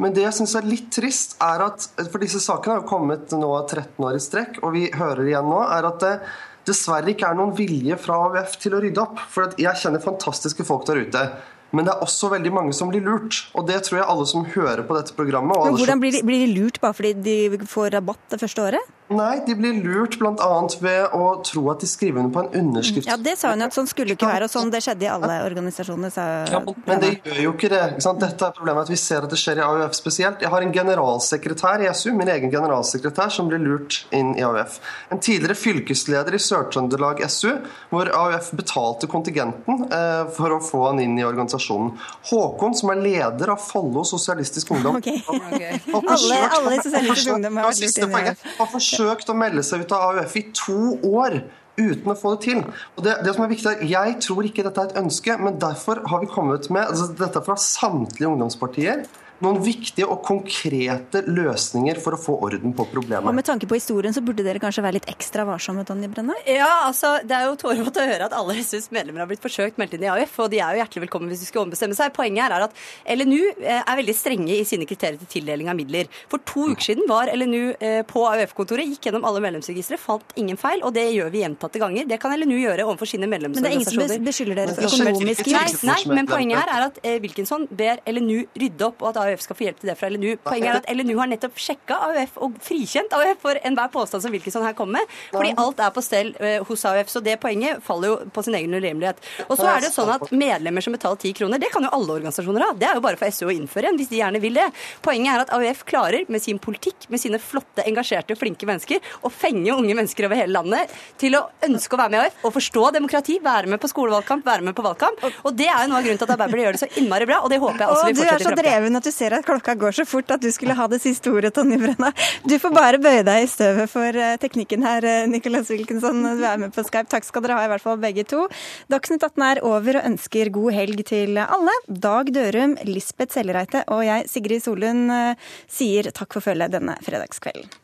Men det jeg syns er litt trist, er at For disse sakene har jo kommet nå 13 år i strekk, og vi hører igjen nå, er at det dessverre ikke er noen vilje fra AUF til å rydde opp. For jeg kjenner fantastiske folk der ute. Men det er også veldig mange som blir lurt. Og det tror jeg alle som hører på dette programmet og Men hvordan blir de, blir de lurt bare fordi de får rabatt det første året? Nei, de blir lurt bl.a. ved å tro at de skriver under på en underskrift. Ja, det sa hun at sånn skulle ikke være, og sånn det skjedde i alle organisasjoner, sa Men det gjør jo ikke det. Ikke sant? Dette er problemet at vi ser at det skjer i AUF spesielt. Jeg har en generalsekretær i SU, min egen generalsekretær, som ble lurt inn i AUF. En tidligere fylkesleder i Sør-Trøndelag SU, hvor AUF betalte kontingenten eh, for å få han inn i organisasjonen. Håkon, som er leder av Follo Sosialistisk Ungdom. Ok. okay. Alle, alle Sosialistisk Ungdom har vært lurt inn i poenget. Forsøkt å melde seg ut av AUF i to år uten å få det til. Og det, det som er viktig er, Jeg tror ikke dette er et ønske, men derfor har vi kommet med altså Dette fra samtlige ungdomspartier. Noen viktige og konkrete løsninger for å få orden på Og med tanke på historien så burde dere kanskje være litt ekstra varsomme, Tonje Brenna? Ja, altså, Det er jo tårevått å høre at alle SUs medlemmer har blitt forsøkt meldt inn i AUF, og de er jo hjertelig velkommen hvis de skal ombestemme seg. Poenget her er at LNU eh, er veldig strenge i sine kriterier til tildeling av midler. For to uker siden var LNU eh, på AUF-kontoret, gikk gjennom alle medlemsregistre, fant ingen feil, og det gjør vi gjentatte ganger. Det kan LNU gjøre overfor sine Men det er ingen som medlemsorganisasjoner. beskylder dere for økonomisk Nei, men poenget her er at eh, Wilkinson ber LNU rydde opp, og at AUF skal få hjelp til det fra LNU. Poenget er at LNU har nettopp sjekka AUF og frikjent AUF for enhver påstand som Wilkinson her kommer med, fordi alt er på stell eh, hos AUF. Så det poenget faller jo på sin egen urimelighet. Og så er det sånn at medlemmer som betaler ti kroner, det kan jo alle organisasjoner ha. Det er jo bare for SU å innføre en, hvis de gjerne vil det. Poenget er at AUF klarer med sin politikk, med sine flotte, engasjerte, flinke mennesker, å fenge unge mennesker over hele landet til å ønske å være med i AUF og forstå demokrati, være med på skolevalgkamp, være med på valgkamp. Og det er jo noe av grunnen til at Arbeiderpartiet gjør det så innmari bra, og det håper jeg også Og vi du er så dreven at du ser at klokka går så fort at du skulle ha det siste ordet, Tonje Brenna. Du får bare bøye deg i støvet for eh, teknikken her, eh, Nicolas Wilkinson. Du er med på Skype. Takk skal dere ha, i hvert fall begge to. Dagsnytt 18 er over og ønsker god helg til alle. Dag Dørum, Lisbeth Sellereite og jeg, Sigrid Solund, eh, sier takk for følget denne fredagskvelden.